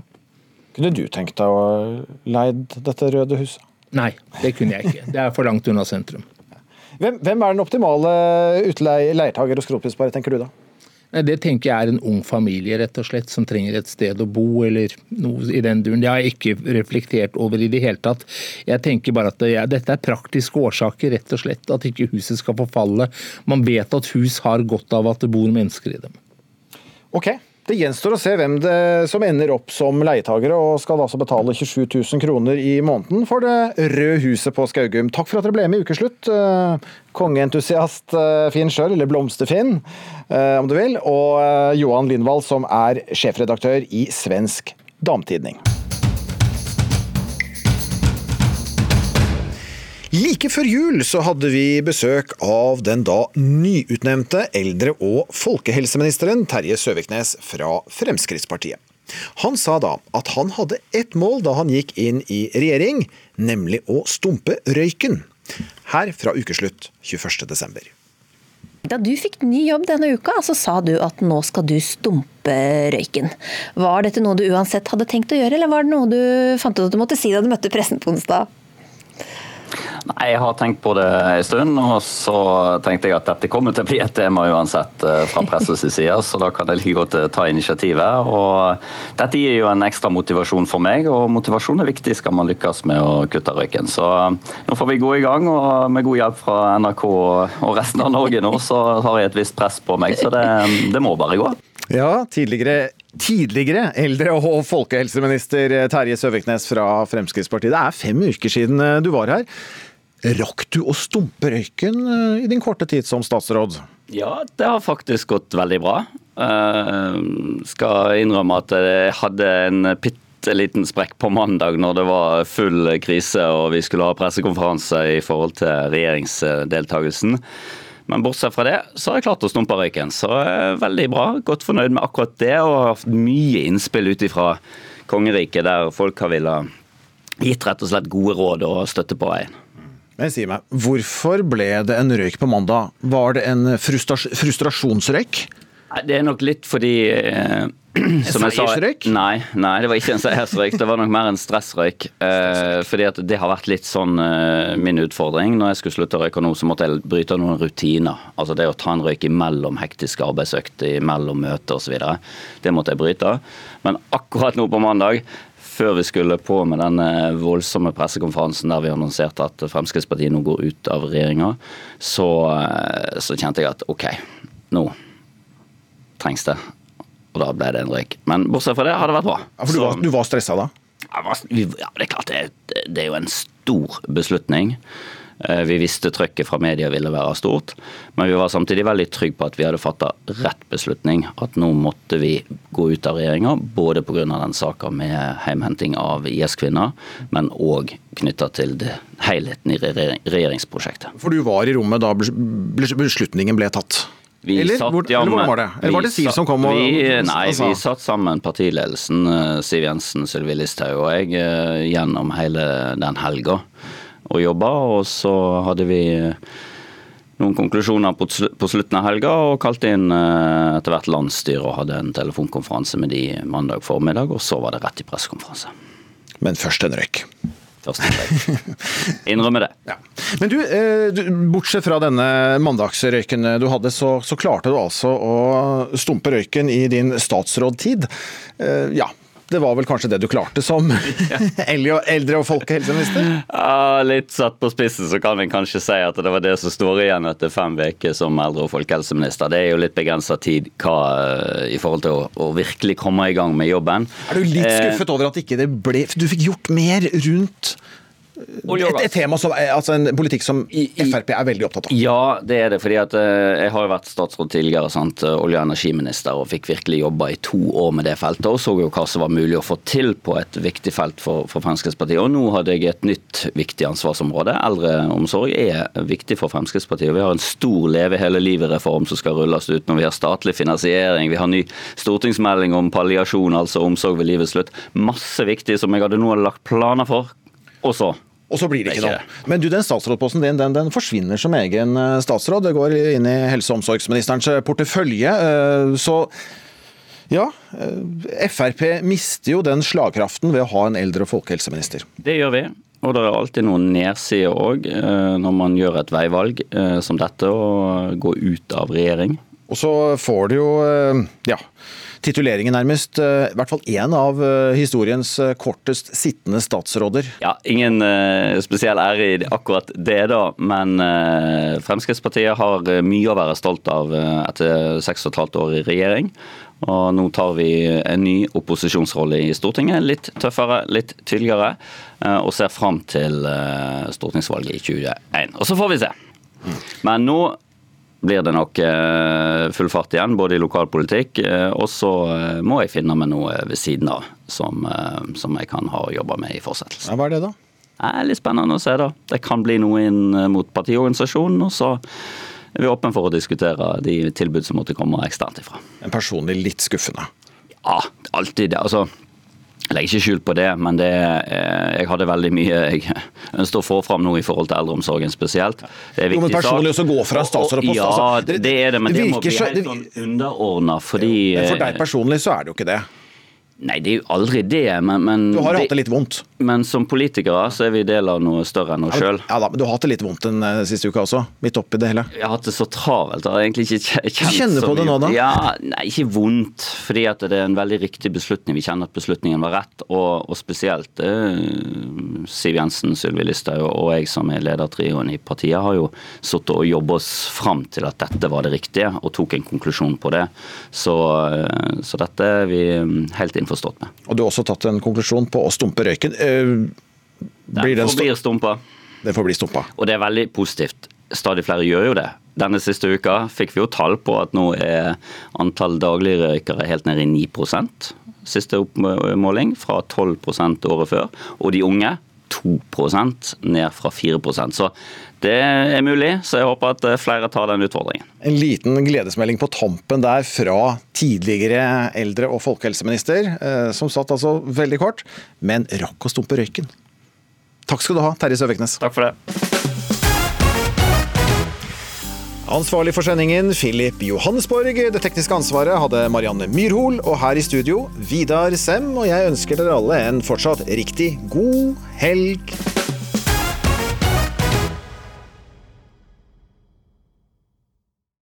Kunne du tenkt deg å leid dette røde huset? Nei, det kunne jeg ikke. Det er for langt unna sentrum. Hvem, hvem er den optimale utleie- og hos kronprinsparet, tenker du da? Det tenker jeg er en ung familie rett og slett, som trenger et sted å bo, eller noe i den duren. Det har jeg ikke reflektert over i det hele tatt. Jeg tenker bare at det, ja, dette er praktiske årsaker, rett og slett. At ikke huset skal forfalle. Man vet at hus har godt av at det bor mennesker i dem. Ok, det gjenstår å se hvem det som ender opp som leietagere, og skal altså betale 27 000 kroner i måneden for det røde huset på Skaugum. Takk for at dere ble med i Ukeslutt. eh, Kongeentusiast eh, Finn sjøl, eller Blomster-Finn om du vil, og eh, Johan Lindvall, som er sjefredaktør i Svensk Damtidning. Like før jul så hadde vi besøk av den da nyutnevnte eldre- og folkehelseministeren Terje Søviknes fra Fremskrittspartiet. Han sa da at han hadde ett mål da han gikk inn i regjering, nemlig å stumpe røyken. Her fra ukeslutt 21.12. Da du fikk ny jobb denne uka, så sa du at nå skal du stumpe røyken. Var dette noe du uansett hadde tenkt å gjøre, eller var det noe du fant ut at du måtte si da du møtte pressen på onsdag? Nei, Jeg har tenkt på det en stund, og så tenkte jeg at dette kommer til å bli et tema uansett eh, fra pressens side, så da kan jeg like godt eh, ta initiativet. Og dette gir jo en ekstra motivasjon for meg, og motivasjon er viktig skal man lykkes med å kutte røyken. Så eh, nå får vi gå i gang, og med god hjelp fra NRK og resten av Norge nå, så har jeg et visst press på meg, så det, det må bare gå. Ja, tidligere, tidligere eldre- og folkehelseminister Terje Søviknes fra Fremskrittspartiet. Det er fem uker siden du var her. Rakk du å stumpe røyken eh, i din korte tid som statsråd? Ja, det har faktisk gått veldig bra. Uh, skal innrømme at jeg hadde en bitte liten sprekk på mandag når det var full krise og vi skulle ha pressekonferanse i forhold til regjeringsdeltakelsen. Men bortsett fra det, så har jeg klart å stumpe røyken. Så veldig bra. Godt fornøyd med akkurat det, og har hatt mye innspill ut ifra kongeriket der folk har villet gitt rett og slett gode råd og støtte på veien. Men si meg, Hvorfor ble det en røyk på mandag? Var det en frustras frustrasjonsrøyk? Det er nok litt fordi eh, En seiersrøyk? Nei, nei, det var ikke en seiersrøyk. Det var nok mer en stressrøyk. Eh, fordi at det har vært litt sånn eh, min utfordring. Når jeg skulle slutte å røyke nå, så måtte jeg bryte noen rutiner. Altså det å ta en røyk imellom hektiske arbeidsøkter, imellom møter osv. Det måtte jeg bryte. Men akkurat nå på mandag før vi skulle på med den voldsomme pressekonferansen der vi annonserte at Fremskrittspartiet nå går ut av regjeringa, så, eh, så, kjente jeg at OK, nå trengs det. Og da ble det en røyk. Men bortsett fra det har det vært bra. Ja, for du var, du var stressa da? Ja, det er klart det, det er jo en stor beslutning. Eh, vi visste trøkket fra media ville være stort, men vi var samtidig veldig trygge på at vi hadde fatta rett beslutning. At nå måtte vi gå ut av regjeringa, både pga. den saka med heimhenting av IS-kvinner, men òg knytta til det, helheten i regjeringsprosjektet. For du var i rommet da beslutningen ble tatt? Vi eller, satt, hvor, ja, eller hvordan var det? Eller var det Siv som kom og vi, Nei, altså. vi satt sammen partiledelsen, eh, Siv Jensen, Sylvi Listhaug og jeg, eh, gjennom hele den helga og jobba. Og så hadde vi noen konklusjoner på slutten av helga og kalte inn eh, etter hvert landsstyret og hadde en telefonkonferanse med de mandag formiddag, og så var det rett i pressekonferanse. Men først en røyk. Innrømme det. Ja. Men du, du, bortsett fra denne mandagsrøyken du hadde, så, så klarte du altså å stumpe røyken i din statsrådtid. Ja, det var vel kanskje det du klarte som eldre- og folkehelseminister? Ja, litt satt på spissen så kan vi kanskje si at det var det som står igjen etter fem uker som eldre- og folkehelseminister. Det er jo litt begrensa tid hva, i forhold til å, å, virkelig komme i gang med jobben. Er du litt skuffet over at ikke det ble Du fikk gjort mer rundt et, et, tema som, altså en politikk som Frp er veldig opptatt av. Ja, det er det. fordi at Jeg har jo vært statsråd tidligere, sant? olje- og energiminister, og fikk virkelig jobba i to år med det feltet. Og så jo hva som var mulig å få til på et viktig felt for, for Fremskrittspartiet. Og nå hadde jeg et nytt viktig ansvarsområde. Eldreomsorg er viktig for Fremskrittspartiet. Vi har en stor Leve hele livet-reform som skal rulles ut når vi har statlig finansiering. Vi har ny stortingsmelding om palliasjon, altså omsorg ved livets slutt. Masse viktig som jeg hadde nå lagt planer for. Og så og så blir det ikke noe. Men du, den statsrådposten din den, den, forsvinner som egen statsråd. Det går inn i helse- og omsorgsministerens portefølje. Så ja, Frp mister jo den slagkraften ved å ha en eldre- og folkehelseminister. Det gjør vi. Og det er alltid noen nedsider òg når man gjør et veivalg som dette og går ut av regjering. Og så får du jo ja, tituleringen nærmest. I hvert fall én av historiens kortest sittende statsråder. Ja, ingen spesiell ære i akkurat det, da. Men Fremskrittspartiet har mye å være stolt av etter seks og et halvt år i regjering. Og nå tar vi en ny opposisjonsrolle i Stortinget. Litt tøffere, litt tydeligere. Og ser fram til stortingsvalget i 2021. Og så får vi se. Men nå blir det nok full fart igjen, både i lokalpolitikk. Og så må jeg finne meg noe ved siden av som, som jeg kan ha jobbe med i fortsettelsen. Ja, hva er det, da? Det er litt spennende å se, da. Det kan bli noe inn mot partiorganisasjonen. Og så er vi åpne for å diskutere de tilbud som måtte komme eksternt ifra. En personlig litt skuffende? Ja, alltid det. Altså, Jeg legger ikke skjul på det, men det, eh, jeg hadde veldig mye jeg ønsket å få fram nå i forhold til eldreomsorgen spesielt. Det er Jo, men viktig sak. personlig også gå fra statsrådpost, Ja, altså, det- det er det, men det må bli helt sånn underordna, fordi for eh, deg personlig så er det jo ikke det. Nei, det er jo aldri det, men, men Du har jo hatt det litt vondt. Men som politikere så er vi del av noe større enn oss sjøl. Ja da, men du har hatt det litt vondt den eh, siste uka også, midt oppi det hele. Jeg har hatt det så travelt. Jeg har egentlig ikke kje- kjent Du kjenner på det nå, da? Ja, nei, ikke vondt, fordi at det er en veldig riktig beslutning. Vi kjenner at beslutningen var rett, og, og spesielt eh, Siv Jensen, Sylvi Listhaug og jeg som er ledertrioen i partiet, har jo sittet og jobbet oss fram til at dette var det riktige, og tok en konklusjon på det. Så, eh, så dette er vi helt helt innforstått med. Og du har også tatt en konklusjon på å stumpe røyken. Eh, Blir den forblir stumpa. Den får bli stumpa. Og det er veldig positivt. Stadig flere gjør jo det. Denne siste uka fikk vi jo tall på at nå er antall dagligrøykere helt nede i 9% Siste oppmåling fra 12% året før. Og de unge 2% ned fra 4% Så det er mulig, så jeg håper at eh, flere tar den utfordringen. En liten gledesmelding på tampen der fra tidligere eldre- og folkehelseminister, eh, som satt altså veldig kort, men rakk å stumpe røyken. Takk skal du ha, Terje Søviknes. Takk for det. Ansvarlig for sendingen, Philip Johannesborg. Det tekniske ansvaret hadde Marianne Myrhol. Og her i studio, Vidar Sem. Og jeg ønsker dere alle en fortsatt riktig god helg.